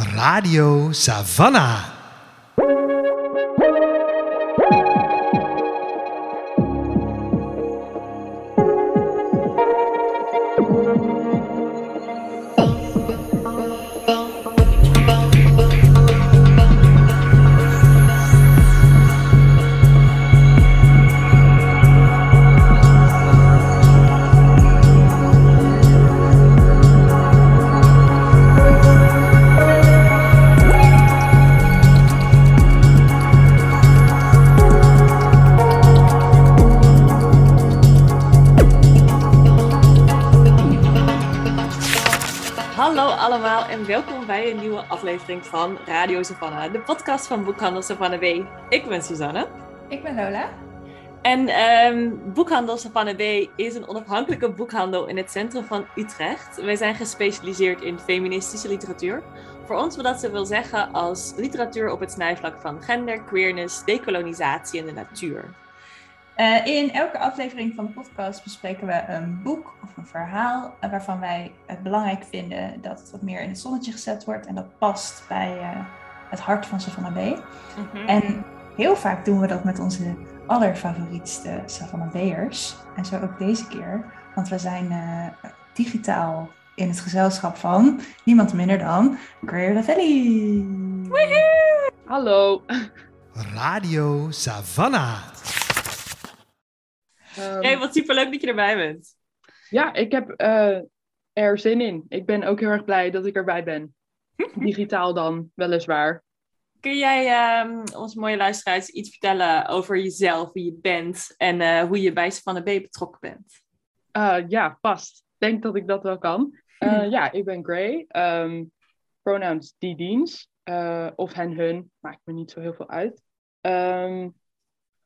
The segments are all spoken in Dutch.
Radio Savannah. Aflevering van Radio Savannah, de podcast van Boekhandel Savannah B. Ik ben Suzanne. Ik ben Lola. En ehm, Boekhandel Savannah B is een onafhankelijke boekhandel in het centrum van Utrecht. Wij zijn gespecialiseerd in feministische literatuur. Voor ons wat dat ze wil zeggen als literatuur op het snijvlak van gender, queerness, decolonisatie en de natuur. Eh, in elke aflevering van de podcast bespreken we een boek of een verhaal eh, waarvan wij het belangrijk vinden dat het wat meer in het zonnetje gezet wordt en dat past bij eh, het hart van Savannah B. En heel vaak doen we dat met onze allerfavorietste Savannah B'ers. En zo ook deze keer, want we zijn eh, digitaal in het gezelschap van niemand minder dan Greer Lavelli. Hallo. Radio Savannah. Hey, wat superleuk dat je erbij bent. Ja, ik heb eh, er zin in. Ik ben ook heel erg blij dat ik erbij ben. Digitaal dan, weliswaar. Kun jij ehm onze mooie luisteraars iets vertellen over jezelf, wie je bent en eh, hoe je bij Savannah B betrokken bent? Eh, ja, past. Ik denk dat ik dat wel kan. Ja, ik ben Gray. Ehm, pronouns die diens. Of hen, hun. Maakt me niet zo heel veel uit.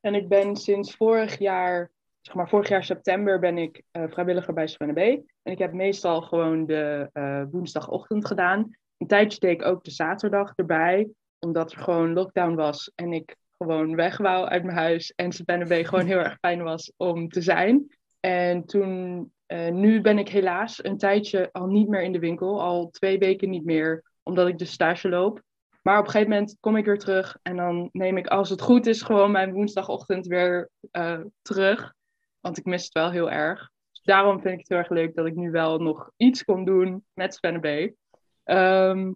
En ik ben sinds vorig jaar, zeg maar vorig jaar september, ben ik eh, vrijwilliger bij B. En ik heb meestal gewoon de eh, woensdagochtend gedaan. Een tijdje deed ik ook de zaterdag erbij. Omdat er gewoon lockdown was en ik gewoon weg wou uit mijn huis. En Savannah B gewoon heel erg fijn was om te zijn. En toen, eh, nu ben ik helaas een tijdje al niet meer in de winkel. Al twee weken niet meer, omdat ik de stage loop. Maar op een gegeven moment kom ik weer terug. En dan neem ik, als het goed is, gewoon mijn woensdagochtend weer terug. Want ik mis het wel heel erg. Dus daarom vind ik het heel erg leuk dat ik nu wel nog iets kon doen met Svenne B. Ehm,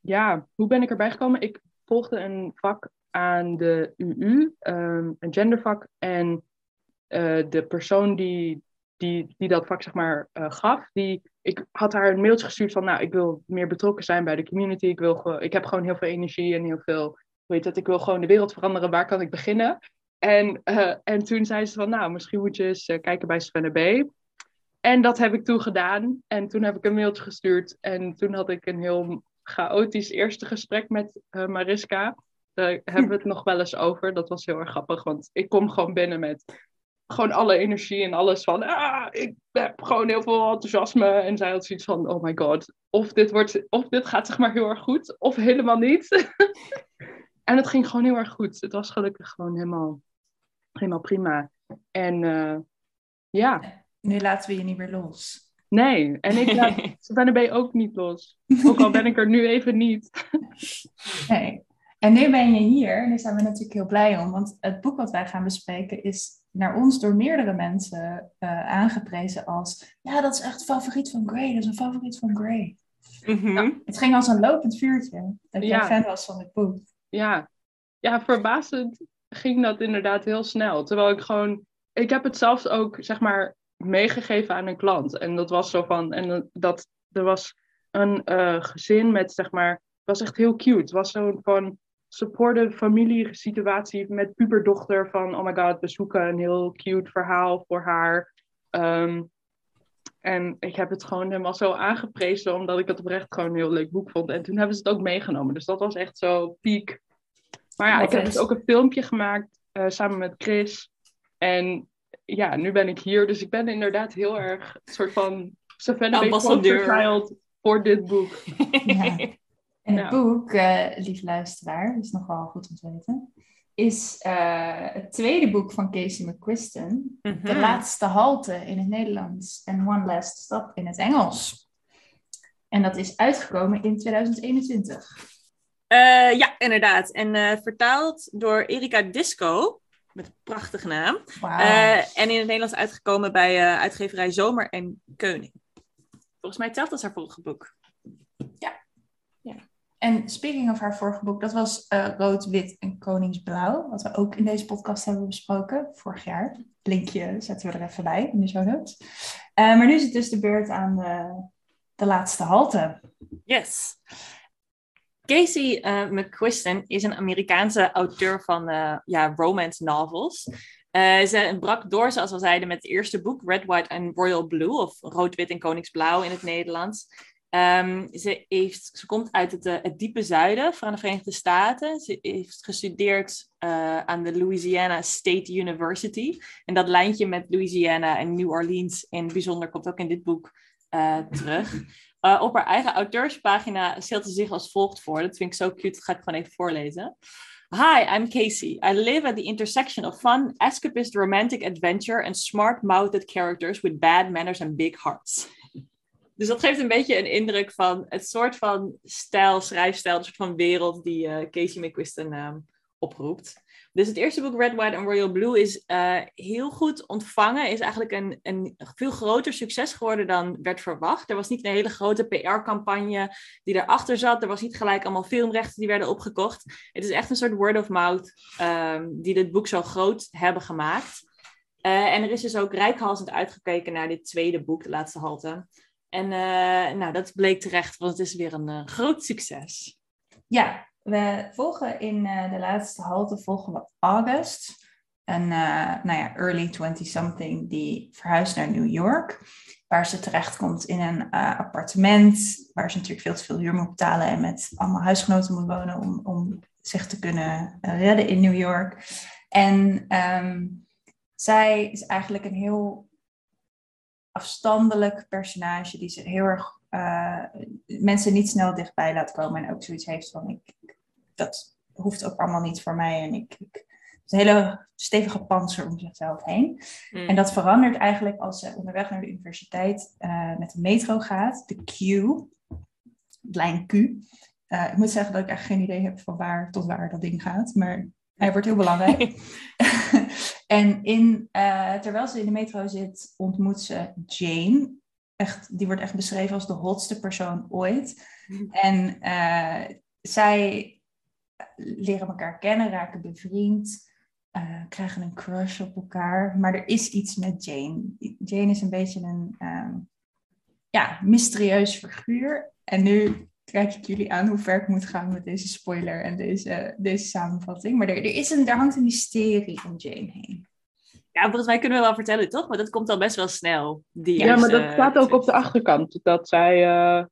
ja, hoe ben ik erbij gekomen? Ik volgde een vak aan de UU, ehm, een gendervak. En eh, de persoon die, die, die dat vak zeg maar eh, gaf, die, ik had haar een mailtje gestuurd van, nou, ik wil meer betrokken zijn bij de community. Ik, wil ik heb gewoon heel veel energie en heel veel, weet het, ik wil gewoon de wereld veranderen. Waar kan ik beginnen? En, eh, en toen zei ze van, nou, misschien moet je eens eh, kijken bij Svenne B. En dat heb ik toen gedaan. En toen heb ik een mailtje gestuurd. En toen had ik een heel chaotisch eerste gesprek met eh, Mariska. Daar hebben we het nog wel eens over. Dat was heel erg grappig, want ik kom gewoon binnen met gewoon alle energie en alles van, ah, ik heb gewoon heel veel enthousiasme. En zij had zoiets van, oh my god, of dit, wordt, of dit gaat zeg maar heel erg goed, of helemaal niet. en het ging gewoon heel erg goed. Het was gelukkig gewoon helemaal, helemaal prima. En eh, ja, Nu laten we je niet meer los. nee. En ik laat Savannah B ook niet los. Ook al ben ik er nu even niet. Nee. En nu ben je hier en daar zijn we natuurlijk heel blij om. Want het boek wat wij gaan bespreken is naar ons door meerdere mensen eh, aangeprezen als... Ja, dat is echt favoriet van Gray. Dat is een favoriet van Gray. Mhm. Het ging als een lopend vuurtje. Dat jij Ja. fan was van het boek. ja, ja, verbazend ging dat inderdaad heel snel. Terwijl ik gewoon, ik heb het zelfs ook, zeg maar, meegegeven aan een klant. En dat was zo van, en dat, er was een eh, gezin met, zeg maar, het was echt heel cute. Het was zo'n van supportive familiesituatie met puberdochter van, oh my god, we zoeken een heel cute verhaal voor haar. Ehm, en ik heb het gewoon helemaal zo aangeprezen, omdat ik het oprecht gewoon een heel leuk boek vond. En toen hebben ze het ook meegenomen. Dus dat was echt zo piek. Maar ja, Wat ik heb is? dus ook een filmpje gemaakt eh, samen met Chris. En ja, nu ben ik hier. Dus ik ben inderdaad heel erg een soort van Savannah voor dit boek. Ja. En het Ja. boek, eh lief luisteraar, is nogal goed om te weten, is eh, het tweede boek van Casey McQuiston. Mhm. De laatste halte in het Nederlands en One Last Stop in het Engels. En dat is uitgekomen in 2021. Eh, ja, inderdaad. En eh, vertaald door Erika Disco, met een prachtige naam. Wauw. Eh, en in het Nederlands uitgekomen bij uitgeverij Zomer en Keuning. Volgens mij telt als haar vorige boek. En speaking of haar vorige boek, dat was Rood, Wit en Koningsblauw. Wat we ook in deze podcast hebben besproken vorig jaar. Linkje zetten we er even bij in de show notes. Maar nu is het dus de beurt aan de, de laatste halte. Yes. Casey eh, McQuiston is een Amerikaanse auteur van eh, ja, romance novels. Eh, ze brak door, zoals we zeiden, met het eerste boek, Red, White and Royal Blue, of Rood, Wit en Koningsblauw in het Nederlands. Ehm, ze, heeft, ze komt uit het, het diepe zuiden van de Verenigde Staten. Ze heeft gestudeerd aan de Louisiana State University. En dat lijntje met Louisiana en New Orleans in bijzonder komt ook in dit boek terug. Uh, op haar eigen auteurspagina stelt ze zich als volgt voor. Dat vind ik zo cute, dat ga ik gewoon even voorlezen. Hi, I'm Casey. I live at the intersection of fun, escapist romantic adventure and smart-mouthed characters with bad manners and big hearts. Dus dat geeft een beetje een indruk van het soort van stijl, schrijfstijl, een soort van wereld die uh, Casey McQuiston uh, oproept. Dus het eerste boek, Red, White and Royal Blue, is uh, heel goed ontvangen. Is eigenlijk een, een veel groter succes geworden dan werd verwacht. Er was niet een hele grote PR-campagne die erachter zat. Er was niet gelijk allemaal filmrechten die werden opgekocht. Het is echt een soort word of mouth um, die dit boek zo groot hebben gemaakt. Uh, en er is dus ook rijkhalsend uitgekeken naar dit tweede boek, De Laatste Halte. En uh, nou, dat bleek terecht, want het is weer een groot succes. Ja, we volgen in uh, de laatste halte volgen we August. Een nou ja, early 20-something die verhuist naar New York. Waar ze terechtkomt in een appartement. Waar ze natuurlijk veel te veel huur moet betalen. En met allemaal huisgenoten moet wonen om, om zich te kunnen redden in New York. En um, zij is eigenlijk een heel afstandelijk personage die ze heel erg uh, mensen niet snel dichtbij laat komen en ook zoiets heeft van ik, dat hoeft ook allemaal niet voor mij en ik, ik een hele stevige panzer om zichzelf heen. Mm. En dat verandert eigenlijk als ze onderweg naar de universiteit uh, met de metro gaat, de Q, lijn Q. Uh, ik moet zeggen dat ik echt geen idee heb van waar tot waar dat ding gaat, maar hij wordt heel belangrijk. en in, uh, terwijl ze in de metro zit, ontmoet ze Jane. Echt, die wordt echt beschreven als de hotste persoon ooit. En uh, zij leren elkaar kennen, raken bevriend, uh, krijgen een crush op elkaar. Maar er is iets met Jane. Jane is een beetje een um, ja, mysterieus figuur. En nu kijk ik jullie aan hoe ver ik moet gaan met deze spoiler en deze, deze samenvatting. Maar er, er, is een, er hangt een mysterie om Jane heen. Ja, volgens mij kunnen we wel vertellen, toch? Maar dat komt al best wel snel. Die ja, maar dat staat ook op de achterkant. Dat zij... Uh...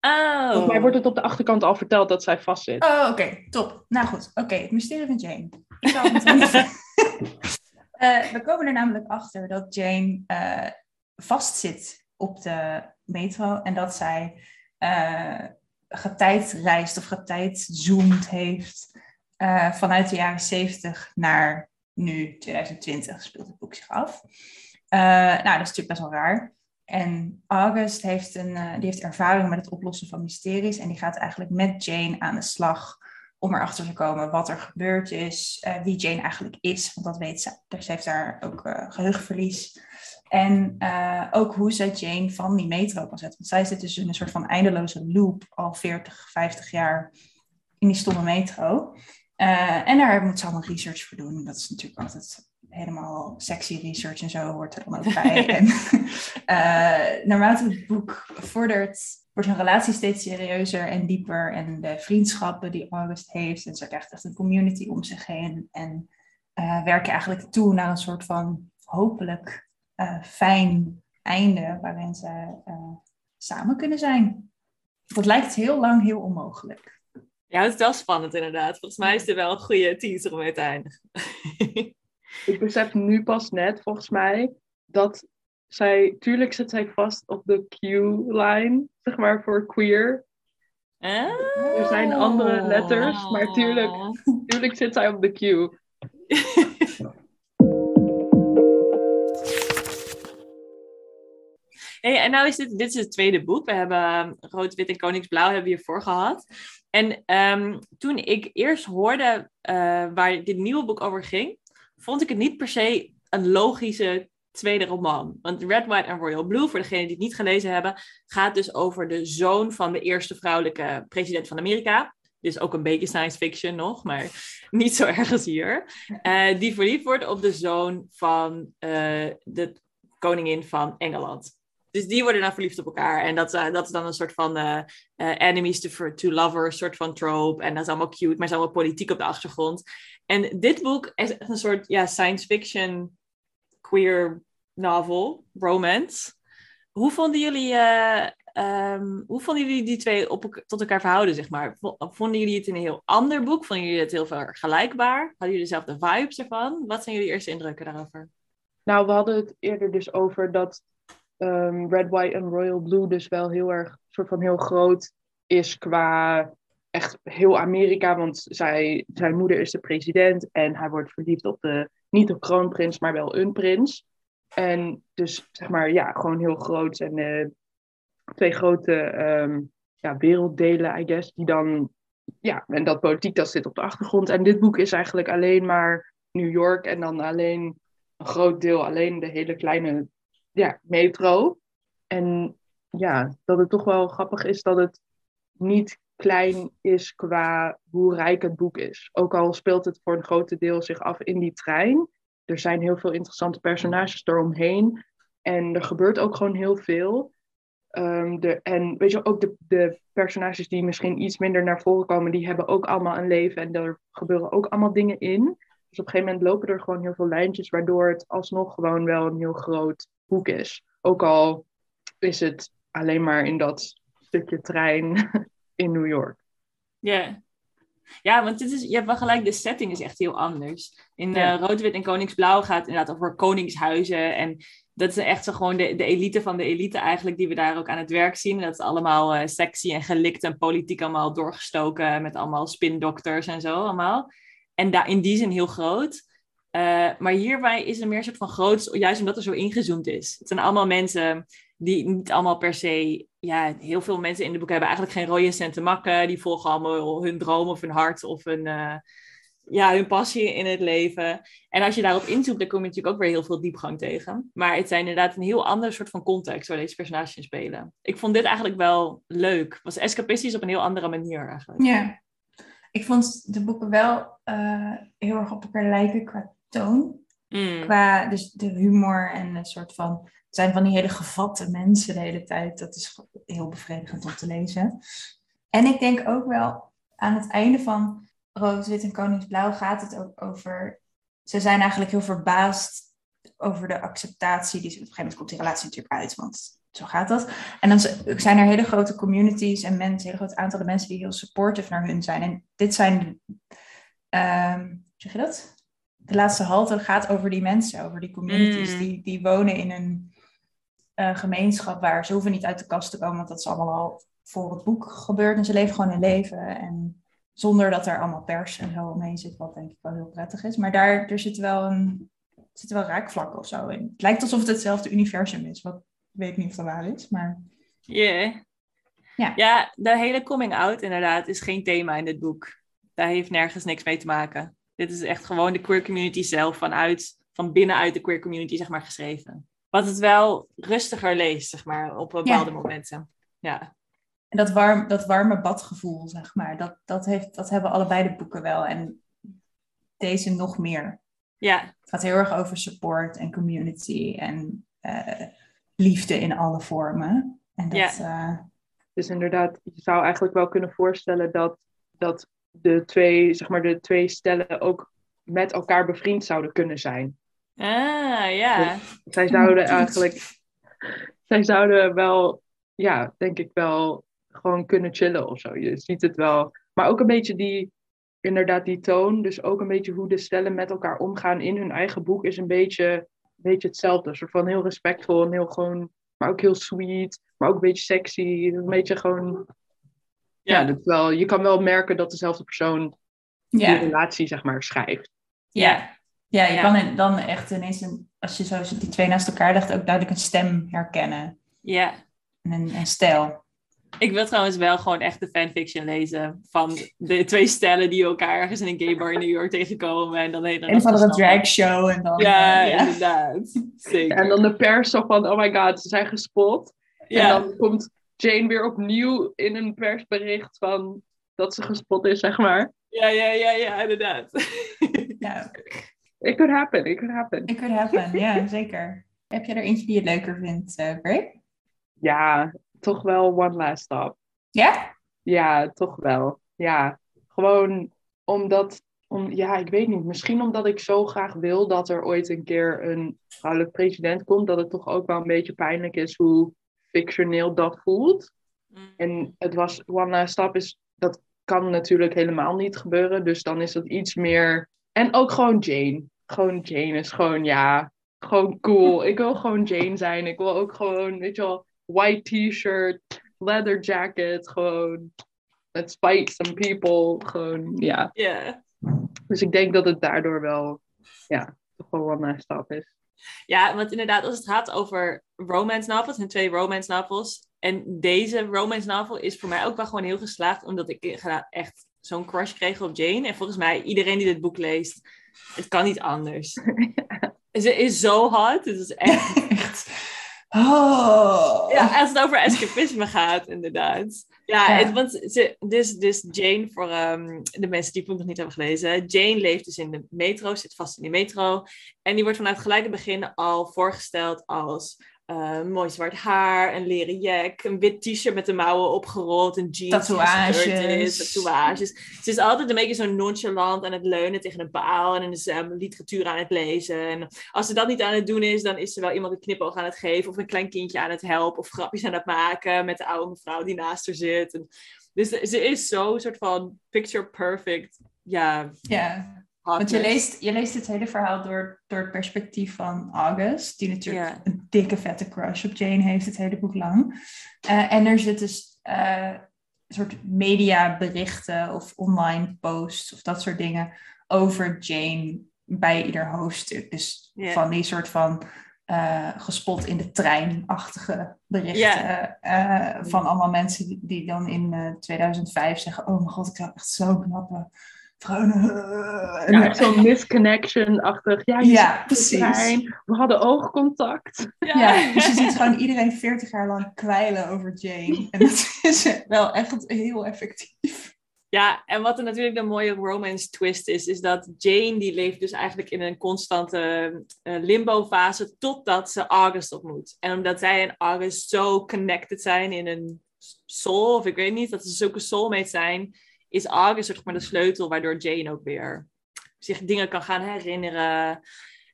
Oh. Mij wordt het op de achterkant al verteld dat zij vastzit. Oh, oké. Okay. Top. Nou goed. Oké, okay. het mysterie van Jane. Ik zal het niet... uh, we komen er namelijk achter dat Jane uh, vastzit op de metro. En dat zij uh, getijdreist of getijdzoomd heeft uh, vanuit de jaren 70 naar nu 2020 speelt het boek zich af. Nou, dat is natuurlijk best wel raar. En August heeft, een, uh, die heeft ervaring met het oplossen van mysteries en die gaat eigenlijk met Jane aan de slag om erachter te komen wat er gebeurd is, uh, wie Jane eigenlijk is, want dat weet ze. Dus ze heeft daar ook geheugenverlies. En uh, ook hoe ze Jane van die metro kan zetten. Want zij zit dus in een soort van eindeloze loop al 40, 50 jaar in die stomme metro. Uh, en daar moet ze allemaal research voor doen. Dat is natuurlijk altijd helemaal sexy research en zo hoort er dan ook bij. en uh, naarmate het boek vordert, wordt hun relatie steeds serieuzer en dieper. En de vriendschappen die August heeft. En ze krijgt echt een community om zich heen. En werken eigenlijk toe naar een soort van hopelijk uh, fijn einde waarin ze uh, samen kunnen zijn. Dat lijkt heel lang heel onmogelijk. Ja, het is wel spannend inderdaad. Volgens mij is er wel een goede teaser om mee te eindigen. Ik besef nu pas net, volgens mij, dat zij... Tuurlijk zit zij vast op de Q-line, zeg maar, voor queer. Oh. Er zijn andere letters, maar tuurlijk, tuurlijk zit zij op de Q. Hey, en nou is dit, dit is het tweede boek. We hebben um, Rood, Wit en Koningsblauw hebben we hiervoor gehad. En ehm, toen ik eerst hoorde uh, waar dit nieuwe boek over ging, vond ik het niet per se een logische tweede roman. Want Red, White en Royal Blue, voor degenen die het niet gelezen hebben, gaat dus over de zoon van de eerste vrouwelijke president van Amerika. Dus ook een beetje science fiction nog, maar niet zo ergens hier. Uh, die verliefd wordt op de zoon van uh, de koningin van Engeland. Dus die worden dan verliefd op elkaar. En dat, uh, dat is dan een soort van enemies to, to lovers, soort van trope. En dat is allemaal cute, maar is allemaal politiek op de achtergrond. En dit boek is een soort ja, science fiction queer novel, romance. Hoe vonden jullie, um, hoe vonden jullie die twee op, tot elkaar verhouden, zeg maar? Vonden jullie het een heel ander boek? Vonden jullie het heel vergelijkbaar? Hadden jullie dezelfde vibes ervan? Wat zijn jullie eerste indrukken daarover? Nou, we hadden het eerder dus over dat um, Red, White en Royal Blue dus wel heel erg, soort van heel groot is qua echt heel Amerika, want zij, zijn moeder is de president en hij wordt verliefd op de, niet de kroonprins, maar wel een prins. En dus zeg maar, ja, gewoon heel groot en uh, twee grote um, ja, werelddelen, I guess, die dan, ja, en dat politiek dat zit op de achtergrond. En dit boek is eigenlijk alleen maar New York en dan alleen een groot deel, alleen de hele kleine ja, metro. En ja, dat het toch wel grappig is dat het niet klein is qua hoe rijk het boek is. Ook al speelt het voor een groot deel zich af in die trein. Er zijn heel veel interessante personages eromheen. En er gebeurt ook gewoon heel veel. Um, de, en weet je, ook de, de personages die misschien iets minder naar voren komen, die hebben ook allemaal een leven en er gebeuren ook allemaal dingen in. Dus op een gegeven moment lopen er gewoon heel veel lijntjes, waardoor het alsnog gewoon wel een heel groot is. Ook al is het alleen maar in dat stukje trein in New York. Ja. Ja, want dit is, je hebt wel gelijk, de setting is echt heel anders. In ja. uh, Rood, Wit en Koningsblauw gaat het inderdaad over koningshuizen. En dat is echt zo gewoon de, de elite van de elite eigenlijk, die we daar ook aan het werk zien. Dat is allemaal uh, sexy en gelikt en politiek allemaal doorgestoken met allemaal spindokters en zo allemaal. En daar in die zin heel groot. Uh, maar hierbij is er meer een soort van groot, juist omdat er zo ingezoomd is. Het zijn allemaal mensen die niet allemaal per se, ja, heel veel mensen in de boek hebben eigenlijk geen rode cent te makken. Die volgen allemaal hun droom of hun hart of hun, uh, ja, hun passie in het leven. En als je daarop inzoekt, dan kom je natuurlijk ook weer heel veel diepgang tegen. Maar het zijn inderdaad een heel ander soort van context waar deze personages in spelen. Ik vond dit eigenlijk wel leuk. Het was escapistisch op een heel andere manier eigenlijk. Ja, ik vond de boeken wel uh, heel erg op elkaar lijken qua toon. Mm. Qua dus de humor en een soort van. Het zijn van die hele gevatte mensen de hele tijd. Dat is heel bevredigend om te lezen. En ik denk ook wel aan het einde van Rood, Wit en Koningsblauw gaat het ook over. Ze zijn eigenlijk heel verbaasd over de acceptatie. Die, op een gegeven moment komt die relatie natuurlijk uit, want zo gaat dat. En dan zijn er hele grote communities en mensen, hele grote aantallen mensen die heel supportive naar hun zijn. En dit zijn, um, zeg je dat? De laatste halte gaat over die mensen, over die communities. Mm. Die, die wonen in een uh, gemeenschap waar ze hoeven niet uit de kast te komen, want dat is allemaal al voor het boek gebeurd. En ze leven gewoon hun leven. En zonder dat er allemaal pers en zo omheen zit, wat denk ik wel heel prettig is. Maar daar er zit wel een zit wel raakvlak of zo in. Het lijkt alsof het hetzelfde universum is, wat weet ik niet of dat waar is, maar... Yeah. Ja. ja, de hele coming out inderdaad is geen thema in dit boek. Daar heeft nergens niks mee te maken. Dit is echt gewoon de queer community zelf vanuit, van binnenuit de queer community, zeg maar, geschreven. Wat het wel rustiger leest, zeg maar, op bepaalde ja. momenten. Ja. En dat, warm, dat warme badgevoel, zeg maar, dat, dat, heeft, dat hebben allebei de boeken wel. En deze nog meer. Ja. Het gaat heel erg over support en community en uh, liefde in alle vormen. En dat, ja. Uh... Dus inderdaad, je zou eigenlijk wel kunnen voorstellen dat, dat de twee, zeg maar, de twee stellen ook met elkaar bevriend zouden kunnen zijn. Ah, ja. Dus zij zouden eigenlijk, zij zouden wel, ja, denk ik wel, gewoon kunnen chillen of zo. Je ziet het wel. Maar ook een beetje die, inderdaad, die toon. Dus ook een beetje hoe de stellen met elkaar omgaan in hun eigen boek is een beetje, een beetje hetzelfde. Een soort van heel respectvol en heel gewoon, maar ook heel sweet. Maar ook een beetje sexy. Een beetje gewoon ja, dat wel, je kan wel merken dat dezelfde persoon ja. die relatie, zeg maar, schrijft. Ja, ja je ja. kan dan echt ineens, een, als je zo die twee naast elkaar legt, ook duidelijk een stem herkennen. Ja. En een, een stijl. Ik wil trouwens wel gewoon echt de fanfiction lezen van de twee stellen die elkaar ergens in een gay bar in New York tegenkomen. En dan een Een of andere drag show en dan... Ja, eh, inderdaad. Zeker. En dan de pers zo van, oh my god, ze zijn gespot. ja. En dan komt Jane weer opnieuw in een persbericht van dat ze gespot is, zeg maar. ja, ja, ja, ja, inderdaad. ja, It could happen, it could happen. it could happen. Ja, zeker. Heb je er eentje die je leuker vindt, eh Bray? Ja, toch wel one last stop. Ja? Ja, toch wel. Ja, gewoon omdat, om, ja, ik weet niet, misschien omdat ik zo graag wil dat er ooit een keer een vrouwelijk president komt, dat het toch ook wel een beetje pijnlijk is hoe fictioneel dat voelt. En het was One Last Stop is, dat kan natuurlijk helemaal niet gebeuren. Dus dan is dat iets meer. En ook gewoon Jane. Gewoon Jane is gewoon, ja, gewoon cool. Ik wil gewoon Jane zijn. Ik wil ook gewoon, weet je wel, white t-shirt, leather jacket. Gewoon, let's fight some people. Gewoon, ja. Ja. Dus ik denk dat het daardoor wel, ja, wel One Last Stop is. Ja, want inderdaad, als het gaat over romance novels, en twee romance novels. En deze romance novel is voor mij ook wel gewoon heel geslaagd, omdat ik echt zo'n crush kreeg op Jane. En volgens mij, iedereen die dit boek leest, het kan niet anders. Ze is zo hot, het is echt... Oh. Ja, als het over escapisme gaat, inderdaad. Ja, Ja. Het, want ze, dus, dus Jane, voor ehm, de mensen die het boek nog niet hebben gelezen. Jane leeft dus in de metro, zit vast in de metro. En die wordt vanuit gelijk het begin al voorgesteld als eh, mooi zwart haar, een leren jack, een wit t-shirt met de mouwen opgerold, een jeans Tatoeages. tatoeages. Ze is altijd een beetje zo nonchalant aan het leunen tegen een paal en is um, literatuur aan het lezen. En als ze dat niet aan het doen is, dan is ze wel iemand een knipoog aan het geven of een klein kindje aan het helpen of grapjes aan het maken met de oude mevrouw die naast haar zit. En, dus ze is zo soort van picture perfect. Ja, Ja, want je leest, je leest het hele verhaal door, door het perspectief van August, die natuurlijk een dikke vette crush op Jane heeft het hele boek lang. Eh, en er zit dus een soort mediaberichten of online posts of dat soort dingen over Jane bij ieder hoofdstuk. Dus van die soort van eh, gespot in de trein-achtige berichten van allemaal mensen die, die dan in eh, 2005 zeggen, oh mijn god, ik zou echt zo knappe vrouwen. En Ja, echt zo'n misconnection-achtig. Ja, precies. trein, We hadden oogcontact. Ja, dus je ziet gewoon iedereen 40 jaar lang kwijlen over Jane. En dat is wel echt heel effectief. Ja, en wat er natuurlijk de mooie romance twist is, is dat Jane die leeft dus eigenlijk in een constante eh, limbo-fase totdat ze August ontmoet. En omdat zij en August zo connected zijn in een soul, of ik weet niet, dat ze zulke soulmates zijn, is August zeg maar de sleutel waardoor Jane ook weer zich dingen kan gaan herinneren.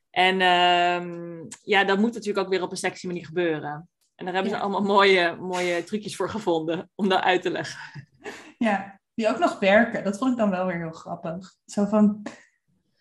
En ehm, ja, dat moet natuurlijk ook weer op een sexy manier gebeuren. En daar hebben Ja. ze allemaal mooie, mooie trucjes voor gevonden om dat uit te leggen. Ja, die ook nog werken. Dat vond ik dan wel weer heel grappig. Zo van,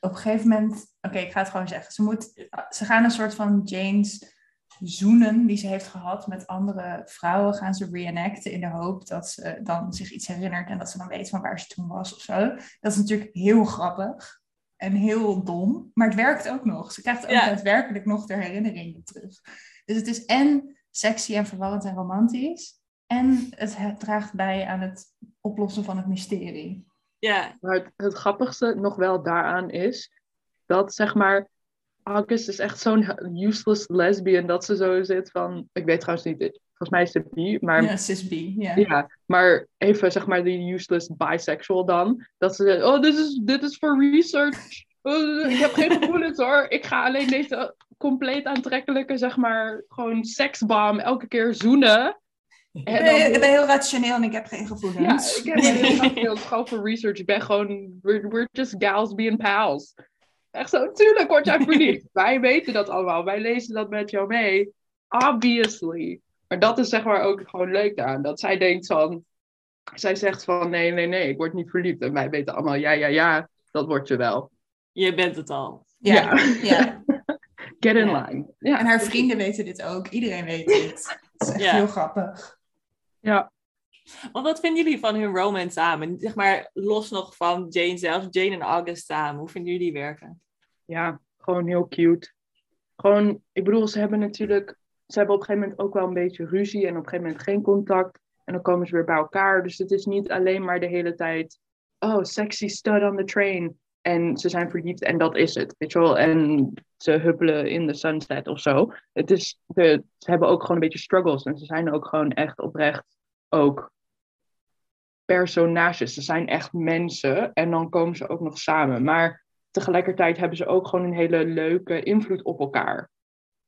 op een gegeven moment... Oké, ik ga het gewoon zeggen. Ze, moet, ze gaan een soort van Jane's zoenen die ze heeft gehad met andere vrouwen... gaan ze reenacten in de hoop dat ze dan zich iets herinnert... en dat ze dan weet van waar ze toen was of zo. Dat is natuurlijk heel grappig. En heel dom. Maar het werkt ook nog. Ze krijgt ook Ja. daadwerkelijk nog de herinneringen terug. Dus het is en sexy en verwarrend en romantisch... En het he- draagt bij aan het oplossen van het mysterie. Ja, Maar het, het grappigste nog wel daaraan is dat zeg maar. August is echt zo'n useless lesbian dat ze zo zit van. Ik weet trouwens niet, volgens mij is het bi, maar Ja, cis B. Ja. Ja, maar even zeg maar die useless bisexual dan. Dat ze zeggen, oh, dit is, dit is voor research. Oh, ik heb geen gevoelens hoor. Ik ga alleen deze compleet aantrekkelijke, zeg maar, gewoon seksbom elke keer zoenen. Ik En ben, ik dan, ben heel rationeel en ik heb geen ja, gevoelens. ik heb heel graag heel gewoon voor research. Ik ben gewoon, we're, we're just gals being pals. Echt zo, tuurlijk word jij verliefd. Wij weten dat allemaal. Wij lezen dat met jou mee. Obviously. Maar dat is zeg maar ook gewoon leuk aan. Dat zij denkt van... Zij zegt van nee, nee, nee, ik word niet verliefd. En wij weten allemaal, ja, ja, ja, dat word je wel. je bent het al. Ja. ja. Get in Ja. line. Ja. En haar vrienden weten dit ook. Iedereen weet dit. Het is echt Ja. heel grappig. Ja. Maar wat vinden jullie van hun romance samen? Zeg maar, los nog van Jane zelf, Jane en August samen. Hoe vinden jullie die werken? Ja, gewoon heel cute. Gewoon, ik bedoel, ze hebben natuurlijk ze hebben op een gegeven moment ook wel een beetje ruzie en op een gegeven moment geen contact. En dan komen ze weer bij elkaar. Dus het is niet alleen maar de hele tijd, oh, sexy stud on the train. En ze zijn verliefd en dat is het, weet je wel. En ze huppelen in de sunset of zo. Het is, de, ze hebben ook gewoon een beetje struggles. En ze zijn ook gewoon echt oprecht ook personages. Ze zijn echt mensen en dan komen ze ook nog samen. Maar tegelijkertijd hebben ze ook gewoon een hele leuke invloed op elkaar.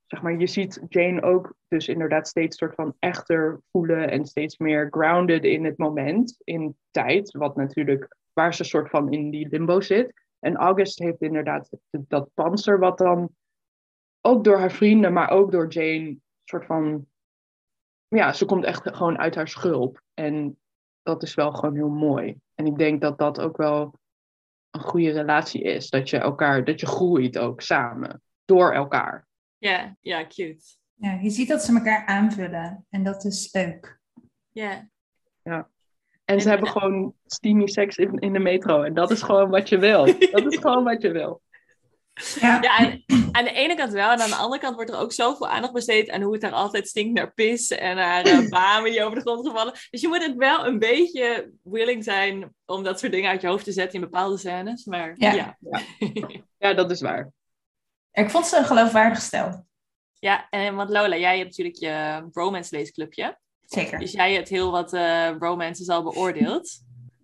Zeg maar, je ziet Jane ook dus inderdaad steeds soort van echter voelen en steeds meer grounded in het moment, in tijd, wat natuurlijk waar ze soort van in die limbo zit. En August heeft inderdaad dat panzer wat dan ook door haar vrienden, maar ook door Jane, soort van, ja, ze komt echt gewoon uit haar schulp. En dat is wel gewoon heel mooi. En ik denk dat dat ook wel een goede relatie is. Dat je elkaar, dat je groeit ook samen. Door elkaar. Ja, ja, cute. Ja, je ziet dat ze elkaar aanvullen en dat is leuk. Ja. Ja. En ze En- hebben gewoon steamy seks in, in de metro. En dat is gewoon wat je wil. Dat is gewoon wat je wil. Ja, Ja, en aan de ene kant wel. En aan de andere kant wordt er ook zoveel aandacht besteed aan hoe het daar altijd stinkt naar pis en naar uh, bamen die over de grond gevallen. Dus je moet het wel een beetje willing zijn om dat soort dingen uit je hoofd te zetten in bepaalde scènes. Maar Ja. ja. Ja. Ja, dat is waar. ik vond ze een geloofwaardig stel. Ja, en want Lola, jij hebt natuurlijk je romance leesclubje. Zeker. Dus jij hebt heel wat eh romances al beoordeeld.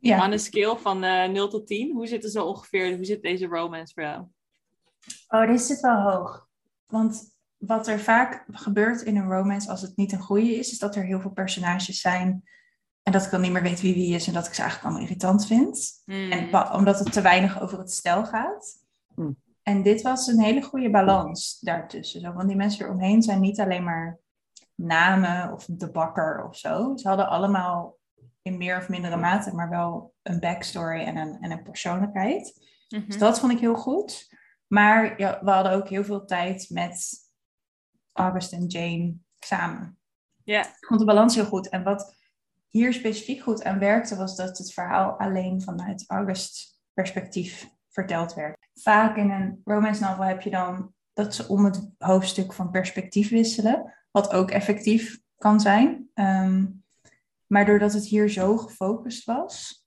Ja. On een scale van eh 0 tot 10, hoe zit het zo ongeveer, hoe zit deze romance voor jou? Oh, deze zit wel hoog. Want wat er vaak gebeurt in een romance als het niet een goede is, is dat er heel veel personages zijn. En dat ik dan niet meer weet wie wie is en dat ik ze eigenlijk allemaal irritant vind. Hmm. En omdat het te weinig over het stel gaat. Hmm. En dit was een hele goede balans daartussen. Zo, want die mensen eromheen zijn niet alleen maar namen of de bakker of zo. Ze hadden allemaal in meer of mindere mate, maar wel een backstory en een, en een persoonlijkheid. Mhm. Dus dat vond ik heel goed. Maar ja, we hadden ook heel veel tijd met August en Jane samen. Ja, Ik vond de balans heel goed. En wat hier specifiek goed aan werkte, was dat het verhaal alleen vanuit August perspectief verteld werd. Vaak in een romance novel heb je dan dat ze om het hoofdstuk van perspectief wisselen, wat ook effectief kan zijn. Ehm, maar doordat het hier zo gefocust was,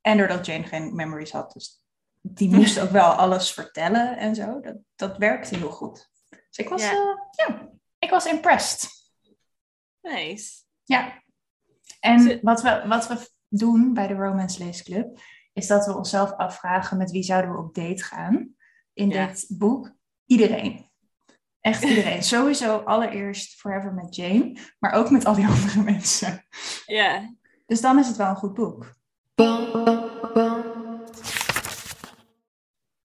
en doordat Jane geen memories had, dus die moest ook wel alles vertellen en zo, dat, dat werkte heel goed. Dus ik was, Ja. eh, ja, ik was impressed. nice. Ja. En wat we, wat we doen bij de Romance Leesclub, is dat we onszelf afvragen met wie zouden we op date gaan in Ja. dit boek. Iedereen. Echt iedereen. Sowieso allereerst Forever met Jane, maar ook met al die andere mensen. Ja, Dus dan is het wel een goed boek.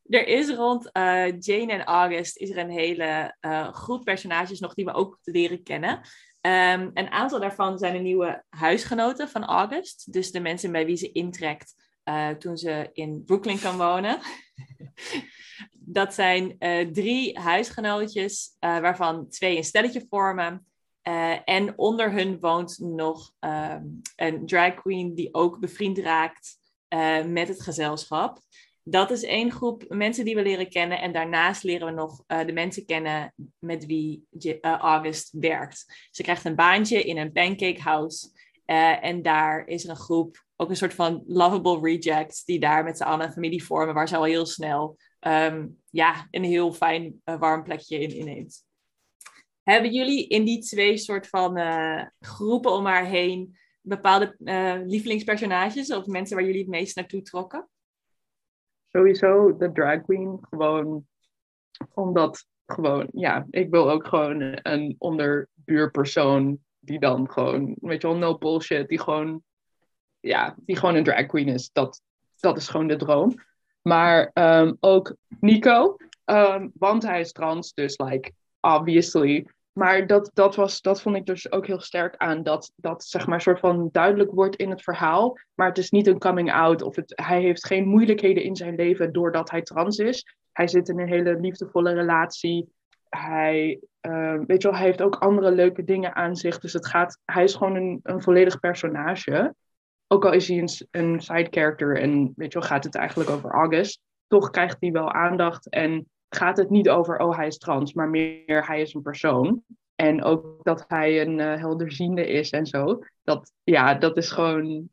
Er is rond eh, Jane en August is er een hele eh, groep personages nog die we ook leren kennen. Ehm, een aantal daarvan zijn de nieuwe huisgenoten van August. Dus de mensen bij wie ze intrekt eh, toen ze in Brooklyn kan wonen. Dat zijn drie huisgenootjes, waarvan twee een stelletje vormen. En onder hun woont nog ehm, een drag queen die ook bevriend raakt met het gezelschap. Dat is één groep mensen die we leren kennen. En daarnaast leren we nog eh, de mensen kennen met wie eh, August werkt. Ze krijgt een baantje in een pancake house. eh, en daar is er een groep, ook een soort van lovable rejects, die daar met z'n allen familie vormen, waar ze al heel snel ehm, ja, een heel fijn, warm plekje in inneemt. Hebben jullie in die twee soort van groepen om haar heen bepaalde lievelingspersonages of mensen waar jullie het meest naartoe trokken? Sowieso de drag queen. Gewoon omdat, gewoon, ja, ik wil ook gewoon een onderbuurpersoon die dan gewoon, weet je wel, no bullshit, die gewoon, ja, die gewoon een drag queen is. Dat, dat is gewoon de droom. Maar ehm, ook Nico, ehm, want hij is trans, dus like, obviously. Maar dat, dat, was, dat vond ik dus ook heel sterk aan, dat, dat zeg maar soort van duidelijk wordt in het verhaal. Maar het is niet een coming out, of het, hij heeft geen moeilijkheden in zijn leven doordat hij trans is. Hij zit in een hele liefdevolle relatie. Hij, eh, weet je wel, hij heeft ook andere leuke dingen aan zich. Dus het gaat, hij is gewoon een, een volledig personage. Ook al is hij een, een side character en weet je wel, gaat het eigenlijk over August. Toch krijgt hij wel aandacht en gaat het niet over, oh hij is trans, maar meer hij is een persoon. En ook dat hij een uh, helderziende is en zo. Dat, ja, dat is gewoon,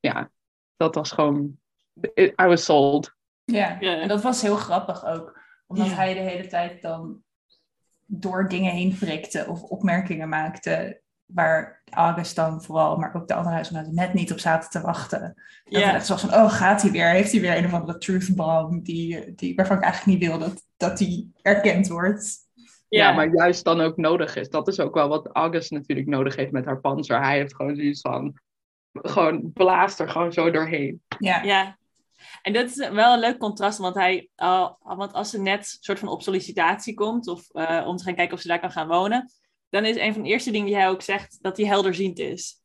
ja, dat was gewoon, I was sold. Ja, en dat was heel grappig ook. Omdat hij de hele tijd dan door dingen heen prikte of opmerkingen maakte waar August dan vooral, maar ook de andere huisgenoten net niet op zaten te wachten. Dat yeah. echt zo van, oh, gaat hij weer? Heeft hij weer een of andere truth bomb die, die, waarvan ik eigenlijk niet wil dat, dat die erkend wordt? Ja, maar juist dan ook nodig is. Dat is ook wel wat August natuurlijk nodig heeft met haar panzer. Hij heeft gewoon zoiets van, gewoon blaast er gewoon zo doorheen. Ja. ja. En dat is wel een leuk contrast, want, hij, uh, want als ze net soort van op sollicitatie komt, of uh, om te gaan kijken of ze daar kan gaan wonen, dan is een van de eerste dingen die hij ook zegt dat hij helderziend is.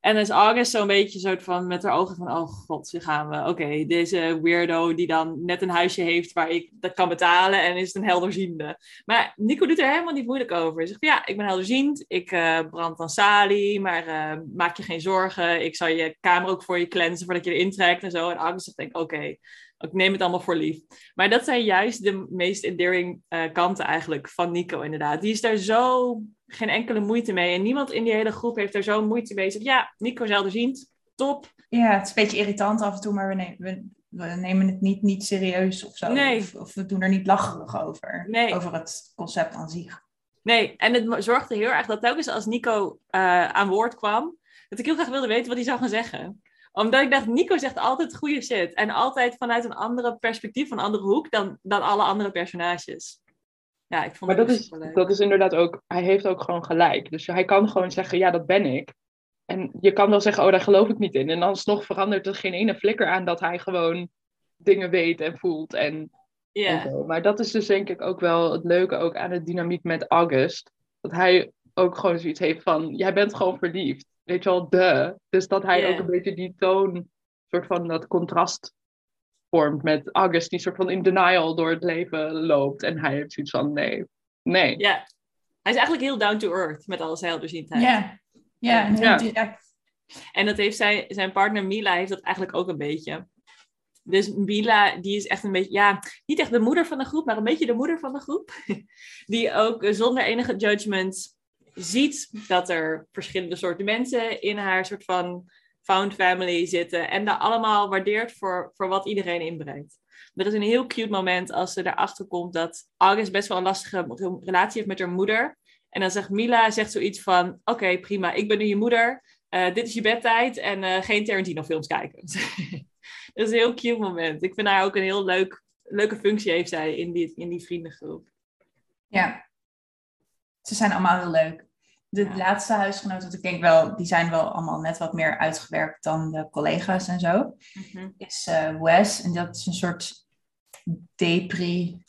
En dan is August zo'n beetje soort van met haar ogen van, oh god, hier gaan we. Oké, deze weirdo die dan net een huisje heeft waar ik dat kan betalen en is een helderziende. Maar Nico doet er helemaal niet moeilijk over. Hij zegt, ja, ik ben helderziend, ik uh, brand dan salie, maar uh, maak je geen zorgen. Ik zal je kamer ook voor je cleansen voordat je erin trekt en zo. En August zegt, oké, ik neem het allemaal voor lief. Maar dat zijn juist de meest endearing uh, kanten eigenlijk van Nico inderdaad. Die is daar zo geen enkele moeite mee. En niemand in die hele groep heeft daar zo moeite mee. Zegt, ja, Nico is helderziend, top. Ja, het is een beetje irritant af en toe, maar we nemen, we, nemen het niet, niet serieus of zo. Nee. Of, of, we doen er niet lacherig over. Nee. Over het concept aan zich. Nee, en het zorgde heel erg dat telkens als Nico uh, aan woord kwam, dat ik heel graag wilde weten wat hij zou gaan zeggen omdat ik dacht, Nico zegt altijd goede shit. En altijd vanuit een andere perspectief, een andere hoek dan, dan alle andere personages. Ja, ik vond maar dat is, leuk. dat is inderdaad ook, hij heeft ook gewoon gelijk. Dus hij kan gewoon zeggen, ja, dat ben ik. En je kan wel zeggen, oh, daar geloof ik niet in. En alsnog verandert er geen ene flikker aan dat hij gewoon dingen weet en voelt. En, Ja. en zo. Maar dat is dus denk ik ook wel het leuke ook aan de dynamiek met August. Dat hij ook gewoon zoiets heeft van, jij bent gewoon verliefd. Weet je wel, de. Dus dat hij ook een beetje die toon, soort van dat contrast vormt met August, die soort van in denial door het leven loopt. En hij heeft zoiets van, nee, nee. Ja. Hij is eigenlijk heel down to earth met al zijn helderziendheid. Ja, ja, en heel Ja. direct. En dat heeft zijn, zijn partner Mila heeft dat eigenlijk ook een beetje. Dus Mila, die is echt een beetje, ja, niet echt de moeder van de groep, maar een beetje de moeder van de groep. Die ook zonder enige judgment ziet dat er verschillende soorten mensen in haar soort van found family zitten. En dat allemaal waardeert voor, voor wat iedereen inbrengt. Er is een heel cute moment als ze erachter komt dat August best wel een lastige re- relatie heeft met haar moeder. En dan zegt Mila zegt zoiets van: Oké, prima, ik ben nu je moeder. Eh, dit is je bedtijd en eh, geen Tarantino-films kijken. dat is een heel cute moment. Ik vind haar ook een heel leuk, leuke functie heeft zij in die, in die vriendengroep. Ja. Ze zijn allemaal heel leuk. De Ja. laatste huisgenoten, want ik denk wel, die zijn wel allemaal net wat meer uitgewerkt dan de collega's en zo. Is eh, Wes, en dat is een soort depri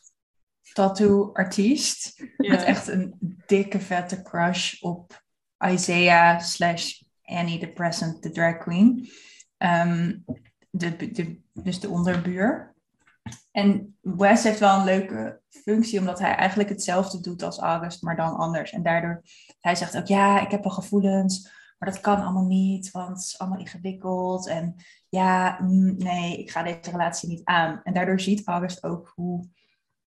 tattoo artiest. Met echt een dikke vette crush op Isaiah slash Annie the Present, de drag queen. Ehm, de, de, dus de onderbuur. En Wes heeft wel een leuke functie, omdat hij eigenlijk hetzelfde doet als August, maar dan anders. En daardoor, hij zegt ook, ja, ik heb wel gevoelens, maar dat kan allemaal niet, want het is allemaal ingewikkeld. En ja, mm, nee, ik ga deze relatie niet aan. En daardoor ziet August ook hoe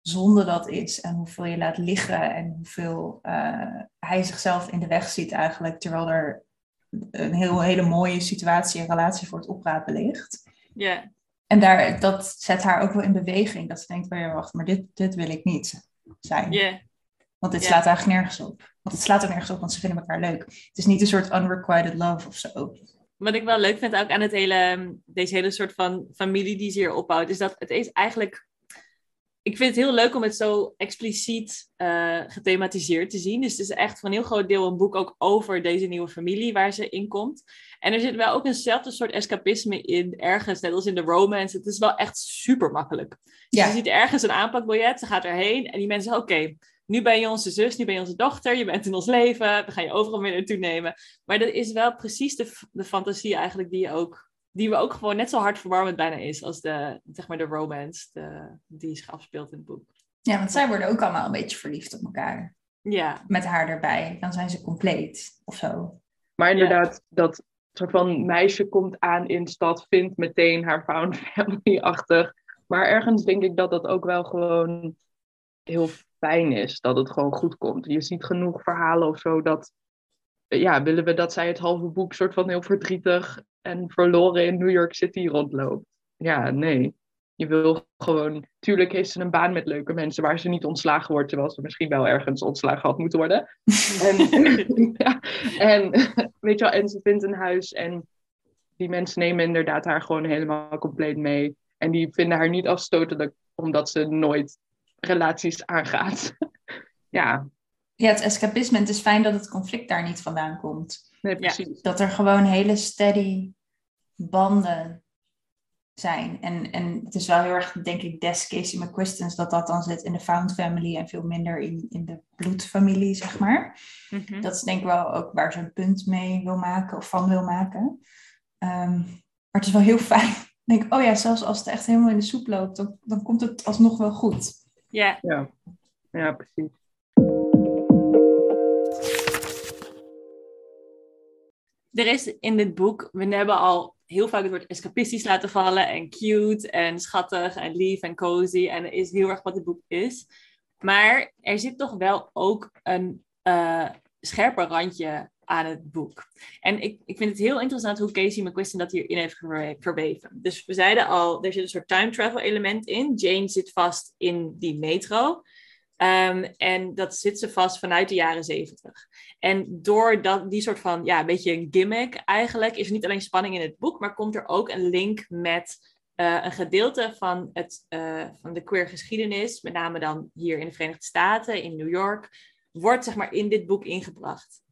zonde dat is en hoeveel je laat liggen en hoeveel eh, hij zichzelf in de weg ziet eigenlijk, terwijl er een heel, hele mooie situatie en relatie voor het oprapen ligt. Ja, En daar, dat zet haar ook wel in beweging. Dat ze denkt, oh ja, wacht, maar dit, dit wil ik niet zijn. Want dit slaat eigenlijk nergens op. Want het slaat ook nergens op, want ze vinden elkaar leuk. Het is niet een soort unrequited love of zo. Wat ik wel leuk vind ook aan het hele, deze hele soort van familie die ze hier opbouwt, is dat het is eigenlijk. Ik vind het heel leuk om het zo expliciet eh, gethematiseerd te zien. Dus het is echt voor een heel groot deel een boek ook over deze nieuwe familie waar ze in komt. En er zit wel ook eenzelfde soort escapisme in, ergens, net als in de romance. Het is wel echt super makkelijk. Dus Ja. Je ziet ergens een aanpakbiljet, ze gaat erheen en die mensen zeggen, oké, nu ben je onze zus, nu ben je onze dochter, je bent in ons leven, we gaan je overal mee naartoe nemen. Maar dat is wel precies de, de fantasie eigenlijk die, je ook, die we ook gewoon net zo hard verwarmend bijna is als de, zeg maar de romance de, die zich afspeelt in het boek. Ja, want zij worden ook allemaal een beetje verliefd op elkaar. Ja, Met haar erbij. Dan zijn ze compleet of zo. Maar inderdaad, dat soort van meisje komt aan in stad, vindt meteen haar found family-achtig. Maar ergens denk ik dat dat ook wel gewoon heel fijn is, dat het gewoon goed komt. Je ziet genoeg verhalen of zo dat, ja, willen we dat zij het halve boek soort van heel verdrietig en verloren in New York City rondloopt? Ja, nee. Je wil gewoon, tuurlijk heeft ze een baan met leuke mensen waar ze niet ontslagen wordt, terwijl ze misschien wel ergens ontslagen had moeten worden. en, ja, en, weet je wel, en ze vindt een huis en die mensen nemen inderdaad haar gewoon helemaal compleet mee. En die vinden haar niet afstotelijk omdat ze nooit relaties aangaat. ja. Ja, het escapisme. Het is fijn dat het conflict daar niet vandaan komt. Nee, precies. Dat er gewoon hele steady banden zijn. En, en het is wel heel erg, denk ik, des Casey McQuistons dat dat dan zit in de found family en veel minder in, in de bloedfamilie, zeg maar. Mhm. Dat is denk ik wel ook waar ze een punt mee wil maken of van wil maken. Ehm, maar het is wel heel fijn. Ik denk, oh ja, zelfs als het echt helemaal in de soep loopt, dan, dan komt het alsnog wel goed. Ja, Ja, ja precies. er is in dit boek, we hebben al heel vaak het woord escapistisch laten vallen en cute en schattig en lief en cozy en is heel erg wat het boek is. Maar er zit toch wel ook een eh, scherper randje aan het boek. En ik, ik vind het heel interessant hoe Casey McQuiston dat hierin heeft verwe- verweven. Dus we zeiden al, er zit een soort time travel element in. Jane zit vast in die metro. Ehm, en dat zit ze vast vanuit de jaren zeventig. En door dat, die soort van, ja, een beetje een gimmick eigenlijk, is er niet alleen spanning in het boek, maar komt er ook een link met eh, een gedeelte van, het, eh, van de queer geschiedenis, met name dan hier in de Verenigde Staten, in New York, wordt zeg maar in dit boek ingebracht.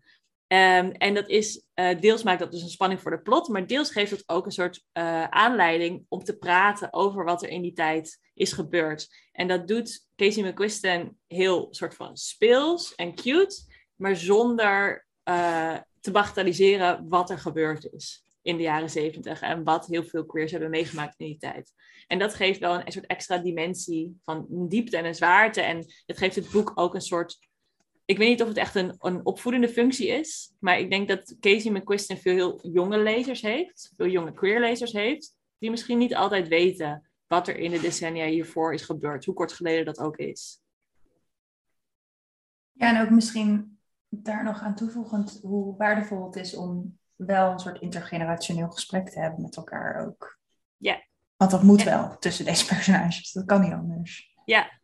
Ehm, en dat is, eh, deels maakt dat dus een spanning voor de plot, maar deels geeft het ook een soort eh, aanleiding om te praten over wat er in die tijd is gebeurd. En dat doet Casey McQuiston heel soort van speels en cute, maar zonder eh, te bagatelliseren wat er gebeurd is in de jaren zeventig en wat heel veel queers hebben meegemaakt in die tijd. En dat geeft wel een soort extra dimensie van diepte en een zwaarte. En het geeft het boek ook een soort ik weet niet of het echt een, een opvoedende functie is, maar ik denk dat Casey McQuiston veel heel jonge lezers heeft, veel jonge queer lezers heeft, die misschien niet altijd weten wat er in de decennia hiervoor is gebeurd, hoe kort geleden dat ook is. Ja, en ook misschien daar nog aan toevoegend hoe waardevol het is om wel een soort intergenerationeel gesprek te hebben met elkaar ook. Ja. Want dat moet wel tussen deze personages, dat kan niet anders. Ja,